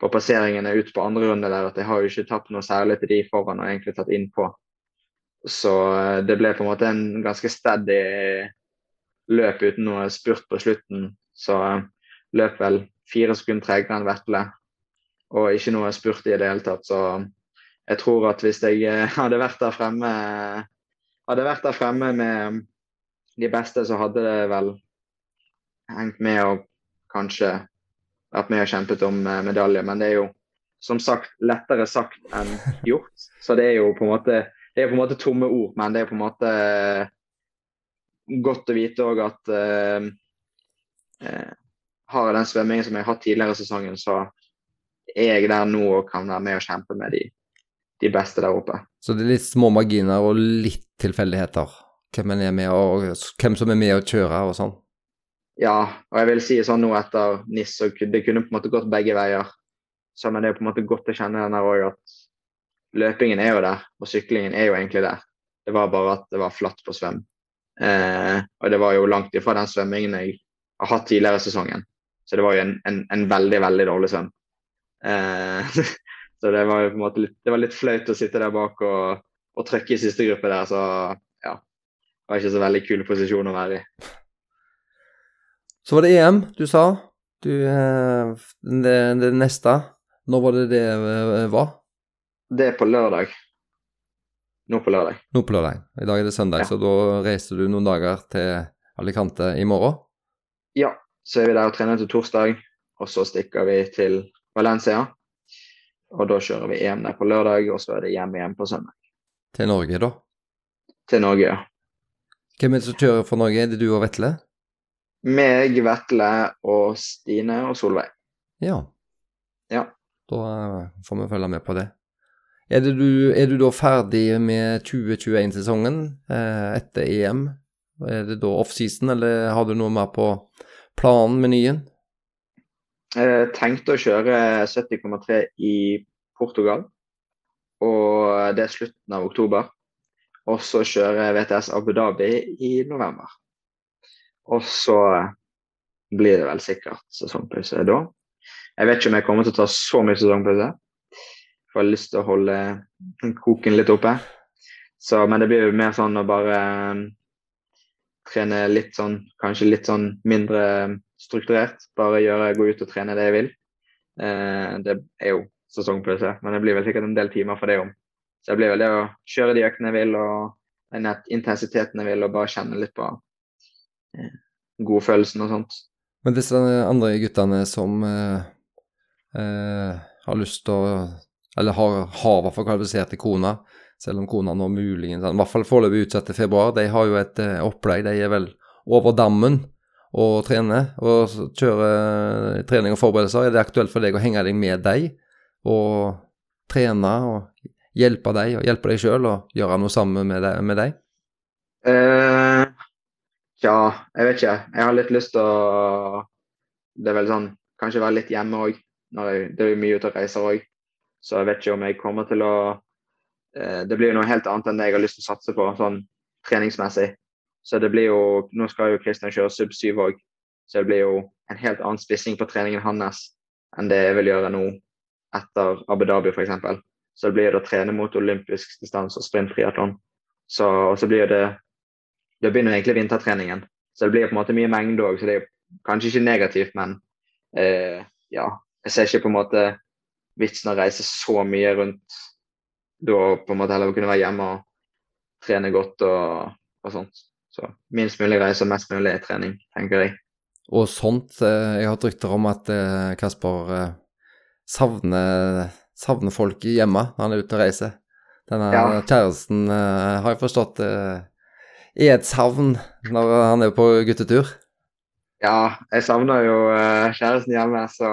på passeringene ut på andre runde der at jeg har jo ikke tapt noe særlig til de foran og egentlig tatt innpå. Så eh, det ble på en måte en ganske steady løp uten noe spurt på slutten. Så eh, løp vel fire sekunder tregere enn Vetle, og ikke noe spurt i det hele tatt. Så jeg tror at hvis jeg eh, hadde vært der fremme, hadde vært der fremme med de beste, så hadde det vel hengt med og kanskje vært med og kjempet om eh, medalje. Men det er jo som sagt lettere sagt enn gjort. Så det er jo på en måte, det er på en måte tomme ord, men det er på en måte eh, godt å vite òg at uh, uh, har jeg den svømmingen som jeg har hatt tidligere i sesongen, så er jeg der nå og kan være med og kjempe med de, de beste der oppe. Så det er litt små marginer og litt tilfeldigheter? Hvem, hvem som er med å kjøre og sånn? Ja, og jeg vil si sånn nå etter NIS, så det kunne på en måte gått begge veier. Så men det er på en måte godt å kjenne den der òg at løpingen er jo der, og syklingen er jo egentlig der. Det var bare at det var flatt på svøm. Eh, og det var jo langt ifra den svømmingen jeg har hatt tidligere i sesongen. Så det var jo en, en, en veldig, veldig dårlig svøm. Eh, så det var jo på en måte litt, det var litt flaut å sitte der bak og, og trykke i siste gruppe der, så ja. Det var ikke så veldig kul posisjon å være i. Så var det EM, du sa. Du, eh, det, det neste. Når var det det eh, var? Det er på lørdag. Nå på lørdag. Nå på lørdag. I dag er det søndag, ja. så da reiser du noen dager til Alicante i morgen? Ja, så er vi der og trener til torsdag, og så stikker vi til Valencia. Og da kjører vi EM der på lørdag, og så er det hjem igjen på søndag. Til Norge, da? Til Norge, ja. Hvem er det som kjører for Norge? Er det du og Vetle? Meg, Vetle og Stine og Solveig. Ja. ja. Da eh, får vi følge med på det. Er, det du, er du da ferdig med 2021-sesongen eh, etter EM? Er det da offseason, eller har du noe mer på planen, menyen? Jeg tenkte å kjøre 70,3 i Portugal, og det er slutten av oktober. Og så kjøre VTS Abu Dhabi i november. Og så blir det vel sikkert sesongpause da. Jeg vet ikke om jeg kommer til å ta så mye sesongpause. får jeg lyst til å holde koken litt oppe. Så, men det blir jo mer sånn å bare eh, trene litt sånn, kanskje litt sånn mindre strukturert. Bare gjøre, gå ut og trene det jeg vil. Eh, det er jo sesongpause, men det blir vel sikkert en del timer for det om. Så det blir vel det å kjøre de øktene jeg vil, og den intensiteten jeg vil, og bare kjenne litt på godfølelsen og sånt. Men disse andre guttene som eh, eh, har lyst til å Eller har, har i hvert fall kvalifisert til kona, selv om kona nå muligens I hvert fall foreløpig til februar. De har jo et eh, opplegg. De er vel over dammen og trener og kjører trening og forberedelser. Er det aktuelt for deg å henge deg med deg og trene og hjelpe deg og hjelpe deg sjøl og gjøre noe sammen med deg? Med deg? Uh, ja, jeg vet ikke. Jeg har litt lyst til å Det er vel sånn Kanskje være litt hjemme òg. Det er jo mye ute og reiser òg. Så jeg vet ikke om jeg kommer til å eh, Det blir jo noe helt annet enn det jeg har lyst til å satse på sånn treningsmessig. Så det blir jo Nå skal jo Kristian kjøre sub 7 òg. Så det blir jo en helt annen spissing på treningen hans enn det jeg vil gjøre nå etter Abu Dhabi f.eks. Så det blir det å trene mot olympisk distanse og sprinttriatlon. Så, og så blir det Da begynner egentlig vintertreningen. Så det blir på en måte mye mengde òg, så det er kanskje ikke negativt, men eh, ja. Jeg ser ikke på en måte vitsen å reise så mye rundt da på en måte heller kunne være hjemme og trene godt og, og sånt. Så minst mulig reise og mest mulig trening, tenker jeg. Og sånt. Eh, jeg har hatt rykter om at eh, Kasper eh, savner savner folk hjemme når han er ute og reiser. Denne ja. kjæresten har jeg forstått er et savn når han er på guttetur. Ja, jeg savner jo uh, kjæresten hjemme, så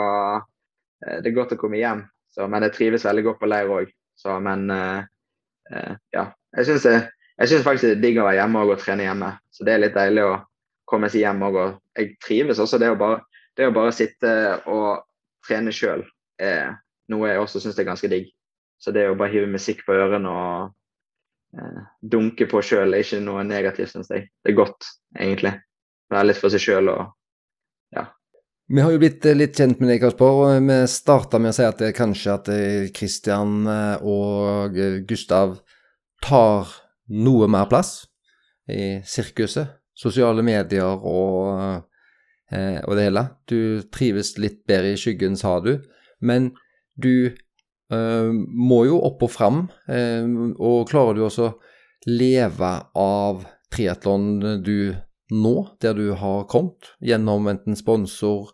det er godt å komme hjem. Så, men jeg trives veldig godt på leir òg. Men ja. Jeg syns, jeg syns faktisk det er digg å være hjemme og trene hjemme. Så det er litt deilig å komme seg hjem òg. Og jeg trives også. Det å bare, det å bare sitte og trene sjøl noe jeg også syns er ganske digg. Så det å bare hive musikk på ørene og eh, dunke på sjøl er ikke noe negativt, syns jeg. Det er godt, egentlig. Være litt for seg sjøl og ja. Vi har jo blitt eh, litt kjent med deg, Kasper. Vi starta med å si at det kanskje at Kristian eh, og Gustav tar noe mer plass i sirkuset. Sosiale medier og, eh, og det hele. Du trives litt bedre i skyggen, sa du. Men du må jo opp og fram, uh, og klarer du også leve av triatlon du nå, der du har kommet, gjennom enten sponsor,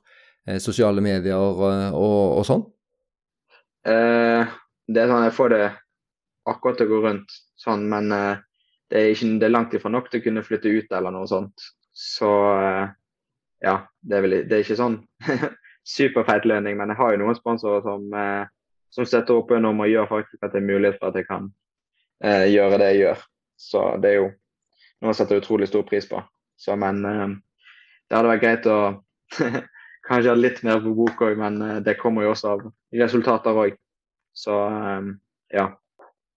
uh, sosiale medier og, og sånn? det er sånn jeg får det akkurat til å gå rundt, sånn, men det er, ikke, det er langt ifra nok til å kunne flytte ut eller noe sånt. Så ja, det er, vel, det er ikke sånn superfeit lønning, men jeg har jo noen sponsorer som, eh, som støtter opp om og gjør faktisk at det er mulighet for at jeg kan eh, gjøre det jeg gjør. Så det er jo noe jeg setter utrolig stor pris på. Så, men eh, det hadde vært greit å kanskje ha litt mer på bok òg, men eh, det kommer jo også av resultater òg. Så eh, ja.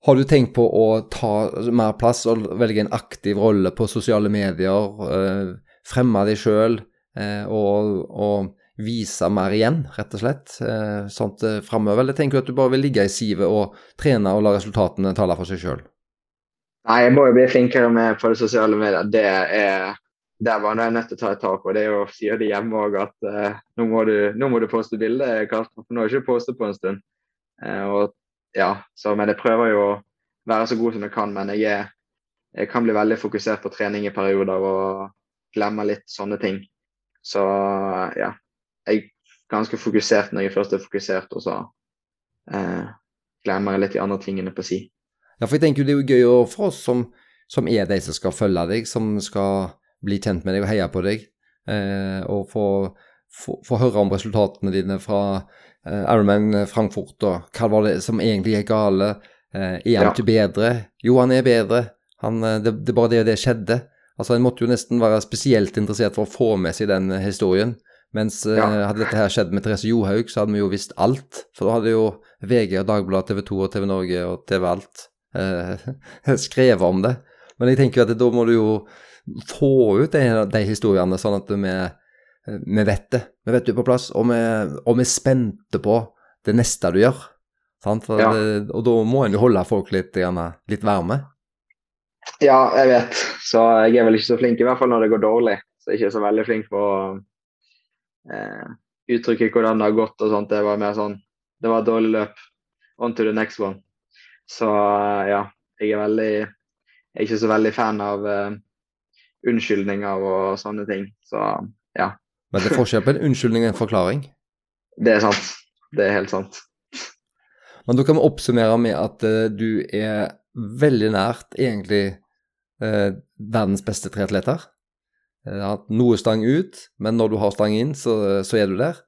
Har du tenkt på å ta mer plass og velge en aktiv rolle på sosiale medier? Eh, fremme deg sjøl og, og vise mer igjen, rett og slett, eh, sånt eh, framover? Eller tenker du at du bare vil ligge i sivet og trene og la resultatene tale for seg sjøl? Nei, jeg må jo bli flinkere med på det sosiale medier. Det er der var jeg nødt til å ta et tak. og Det er jo sier det hjemme òg at uh, nå, må du, nå, må du, poste bilde, Karsten. For nå har jeg ikke postet på en stund. Uh, og, ja, så, men jeg prøver jo å være så god som jeg kan. Men jeg, er, jeg kan bli veldig fokusert på trening i perioder og glemme litt sånne ting. Så ja, jeg er ganske fokusert når jeg først er fokusert, og så eh, glemmer jeg litt de andre tingene på si. Ja, for jeg tenker jo det er jo gøy for oss som, som, er de som skal følge deg, som skal bli kjent med deg og heie på deg, eh, og få, få, få, høre om resultatene dine fra eh, Ironman Frankfurt, og hva var det som egentlig gikk gale? Eh, er han ja. ikke bedre? Jo, han er bedre. Han, eh, det, det er bare det og det skjedde. Altså, En måtte jo nesten være spesielt interessert for å få med seg den historien. Mens eh, ja. hadde dette her skjedd med Therese Johaug, så hadde vi jo visst alt. For da hadde jo VG og Dagbladet, TV 2 og TV Norge og TV Alt eh, skrevet om det. Men jeg tenker at da må du jo få ut de, de historiene, sånn at vi, vi, vet det. Vi vet du på plass, og vi, og vi er spente på det neste du gjør. Ja. det, og da må en jo holde folk litt, litt varme. Ja, jeg vet. Så jeg er vel ikke så flink, i hvert fall når det går dårlig. Så jeg er ikke så veldig flink på eh, uttrykke hvordan det har gått og sånt. Det var mer sånn Det var et dårlig løp. On to the next one. Så eh, ja, jeg er veldig Jeg er ikke så veldig fan av eh, unnskyldninger og sånne ting. Så ja, Men det er forskjell på en unnskyldning og en forklaring. det er sant. Det er helt sant. Men da kan vi oppsummere med at uh, du er veldig nært egentlig uh, verdens beste triatleter. Eh, at noe stang ut, men når du har stang inn, så, så er du der.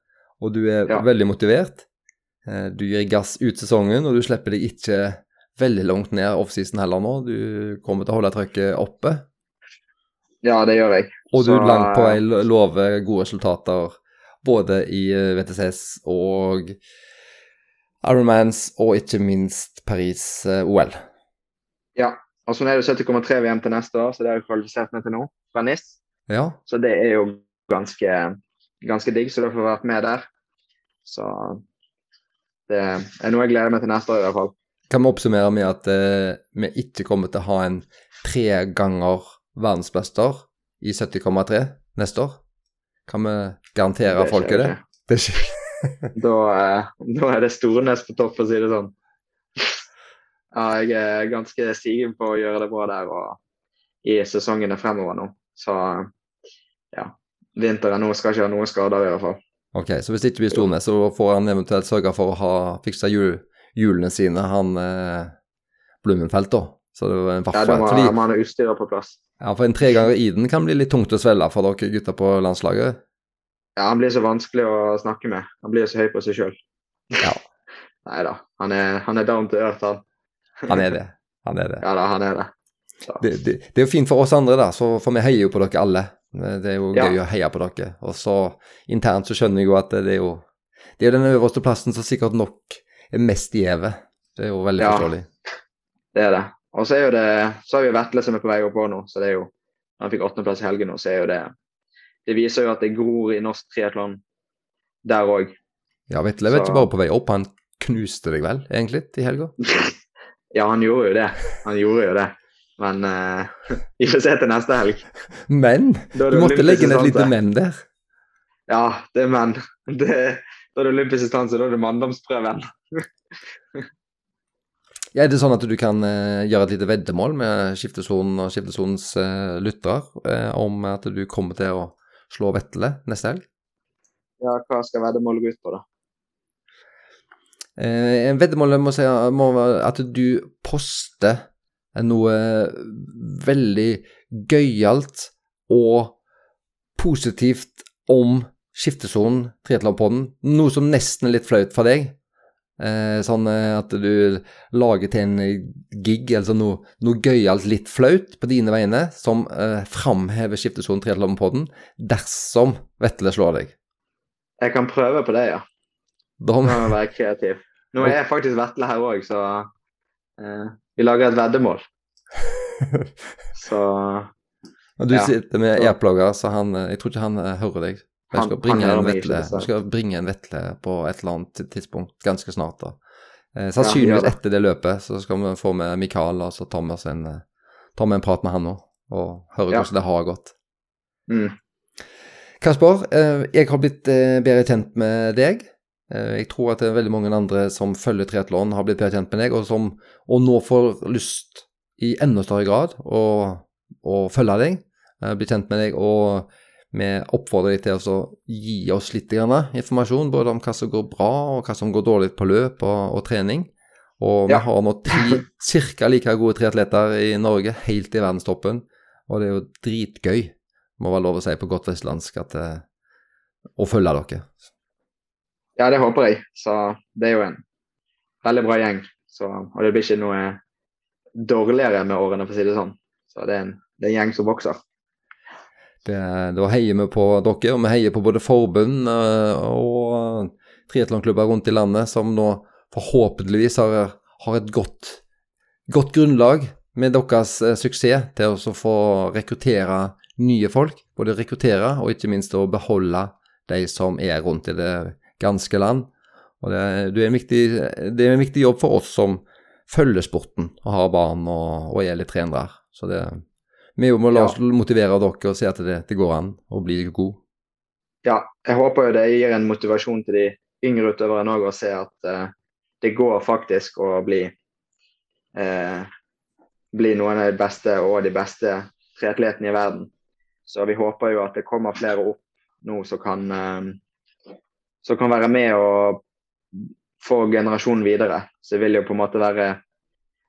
Og du er Ja. veldig motivert. Eh, du gir gass ut sesongen, og du slipper deg ikke veldig langt ned offseason heller nå. Du kommer til å holde trøkket oppe. Ja, det gjør jeg. Og du Så, langt på vei lo- lover gode resultater både i eh, VTCS og Ironmans, og ikke minst Paris-OL. Ja. Og så er det 70,3 VM til neste år, så det har jeg kvalifisert meg til nå, fra NIS. Ja, Så det er jo ganske, ganske digg, så du får vært med der. Så det er noe jeg gleder meg til neste år i hvert fall. kan vi oppsummere med at eh, vi ikke kommer til å ha en tre ganger verdensmester i 70,3 neste år? Kan vi garantere Det folket det? ikke. Det skjer. Da, eh, da er det Stornes på topp, for å si det sånn. Ja, jeg er ganske sigen på å gjøre det bra der og i sesongene fremover nå. Så ja. Vinteren nå skal ikke ha noen skader i hvert fall. Ok, så hvis ikke blir med, så får han eventuelt sørge for å ha fiksa jul, hjulene sine, han eh, Blummenfelt, da. Så det var en Ja, hvert da må Fordi, man ha utstyret på plass. ja, for en tre ganger Iden kan bli litt tungt å svelge for dere gutter på landslaget. Ja, han blir så vanskelig å snakke med. Han blir så høy på seg sjøl. Ja. Nei da, han er, han er down to earth, han. Han er det. Han er det. Ja da, han er det. Det, det, det er jo fint for oss andre, da, så, for vi heier jo på dere alle. Det er jo Ja. gøy å heie på dere. Og så internt så skjønner jeg jo at det er jo Det er den øverste plassen som sikkert nok er mest gjeve. Det er jo veldig Ja. forståelig. Det er det. Og så er jo det, så har vi Vetle som er på vei opp nå, så det er jo Når han fikk åttendeplass i helgen nå, så er jo det Det viser jo at det gror i norsk triatlon der òg. Ja, Vetle vel ikke bare på vei opp, han knuste deg vel, egentlig, i helga? Ja, han gjorde jo det. Han gjorde jo det. Men uh, vi får se til neste helg. Men du måtte legge ned et lite men der. Ja, det er men. Det, da er det olympisk distanse, da er det manndomsprøven. Ja, er det sånn at du kan uh, gjøre et lite veddemål med skiftesonen og skiftesonens uh, lyttere uh, om at du kommer til å slå Vetle neste helg? Ja, hva skal veddemålet gå ut på, da? Eh, en veddemål må, si, at du poster noe veldig gøyalt og positivt om skiftesonen, triatlonpodden. Noe som nesten er litt flaut for deg. Eh, sånn eh, at du lager til en gig, altså noe, noe gøyalt litt flaut på dine vegne, som eh, framhever skiftesonen triatlonpodden, dersom Vetle slår deg. Jeg kan prøve på det, ja. Da, må jeg være kreativ. Nå er jeg faktisk Vetle her òg, så eh, vi lager et veddemål. Så du Ja, sitter med airplugger, så han eh, Jeg tror ikke han eh, hører deg. Han- skal han bringe meg ikke, vetle. Jeg skal bringe en vetle på et eller annet tidspunkt ganske snart. da. Eh, sannsynligvis ja, etter det løpet så skal vi få med Mikael og så Thomas en, Tom en prat med han nå, og høre Ja. hvordan det har gått. mm, Kasper, eh, jeg har blitt eh, bedre kjent med deg. Eh, jeg tror at det er veldig mange andre som følger triatlon, har blitt bedre kjent med deg, og som og nå får lyst i enda større grad å, å følge deg, eh, bli kjent med deg, og vi oppfordrer deg til å gi oss litt informasjon, både om hva som går bra, og hva som går dårlig på løp og, og trening. Og vi Ja. har nå tre ca. like gode triatleter i Norge, helt i verdenstoppen, og det er jo dritgøy må være lov å si på godt vestlandsk at eh, å følge dere. Ja, det håper jeg. Så det er jo en veldig bra gjeng. Så, og det blir ikke noe dårligere med årene, for å si det sånn. Så det er en, det er en gjeng som vokser. Det, da heier vi på dere, og vi heier på både forbund eh, og triatlonklubber rundt i landet som nå forhåpentligvis har, har et godt, godt grunnlag med deres eh, suksess til å få rekruttere nye folk. Både rekruttere og ikke minst å beholde de som er rundt i det ganske land. Og det, det, er viktig, det er en viktig jobb for oss som følger sporten og har barn og, og er litt trenere. Så det, vi må la oss motivere dere og si at det, det går an å bli god. Ja, jeg håper jo det gir en motivasjon til de yngre utøverne òg å se at uh, det går faktisk å bli uh, bli noen av de beste og de beste triatletene i verden. Så vi håper jo at det kommer flere opp nå som kan, uh, som kan være med og få generasjonen videre. Så det vil jo på en måte være,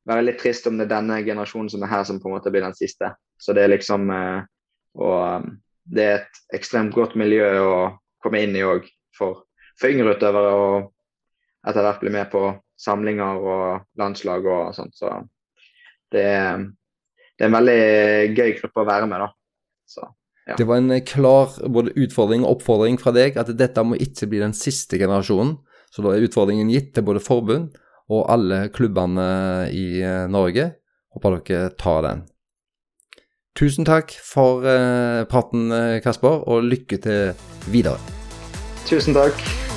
være litt trist om det er denne generasjonen som er her, som på en måte blir den siste. Så det er liksom og det er et ekstremt godt miljø å komme inn i òg for, for yngre utøvere. Og etter hvert bli med på samlinger og landslag og sånt. Så det er, det er en veldig gøy gruppe å være med, da. Så, ja. Det var en klar både utfordring og oppfordring fra deg at dette må ikke bli den siste generasjonen. Så da er utfordringen gitt til både forbund og alle klubbene i eh, Norge. Håper dere tar den. Tusen takk for uh, praten, eh, Kasper, og lykke til videre. Tusen takk.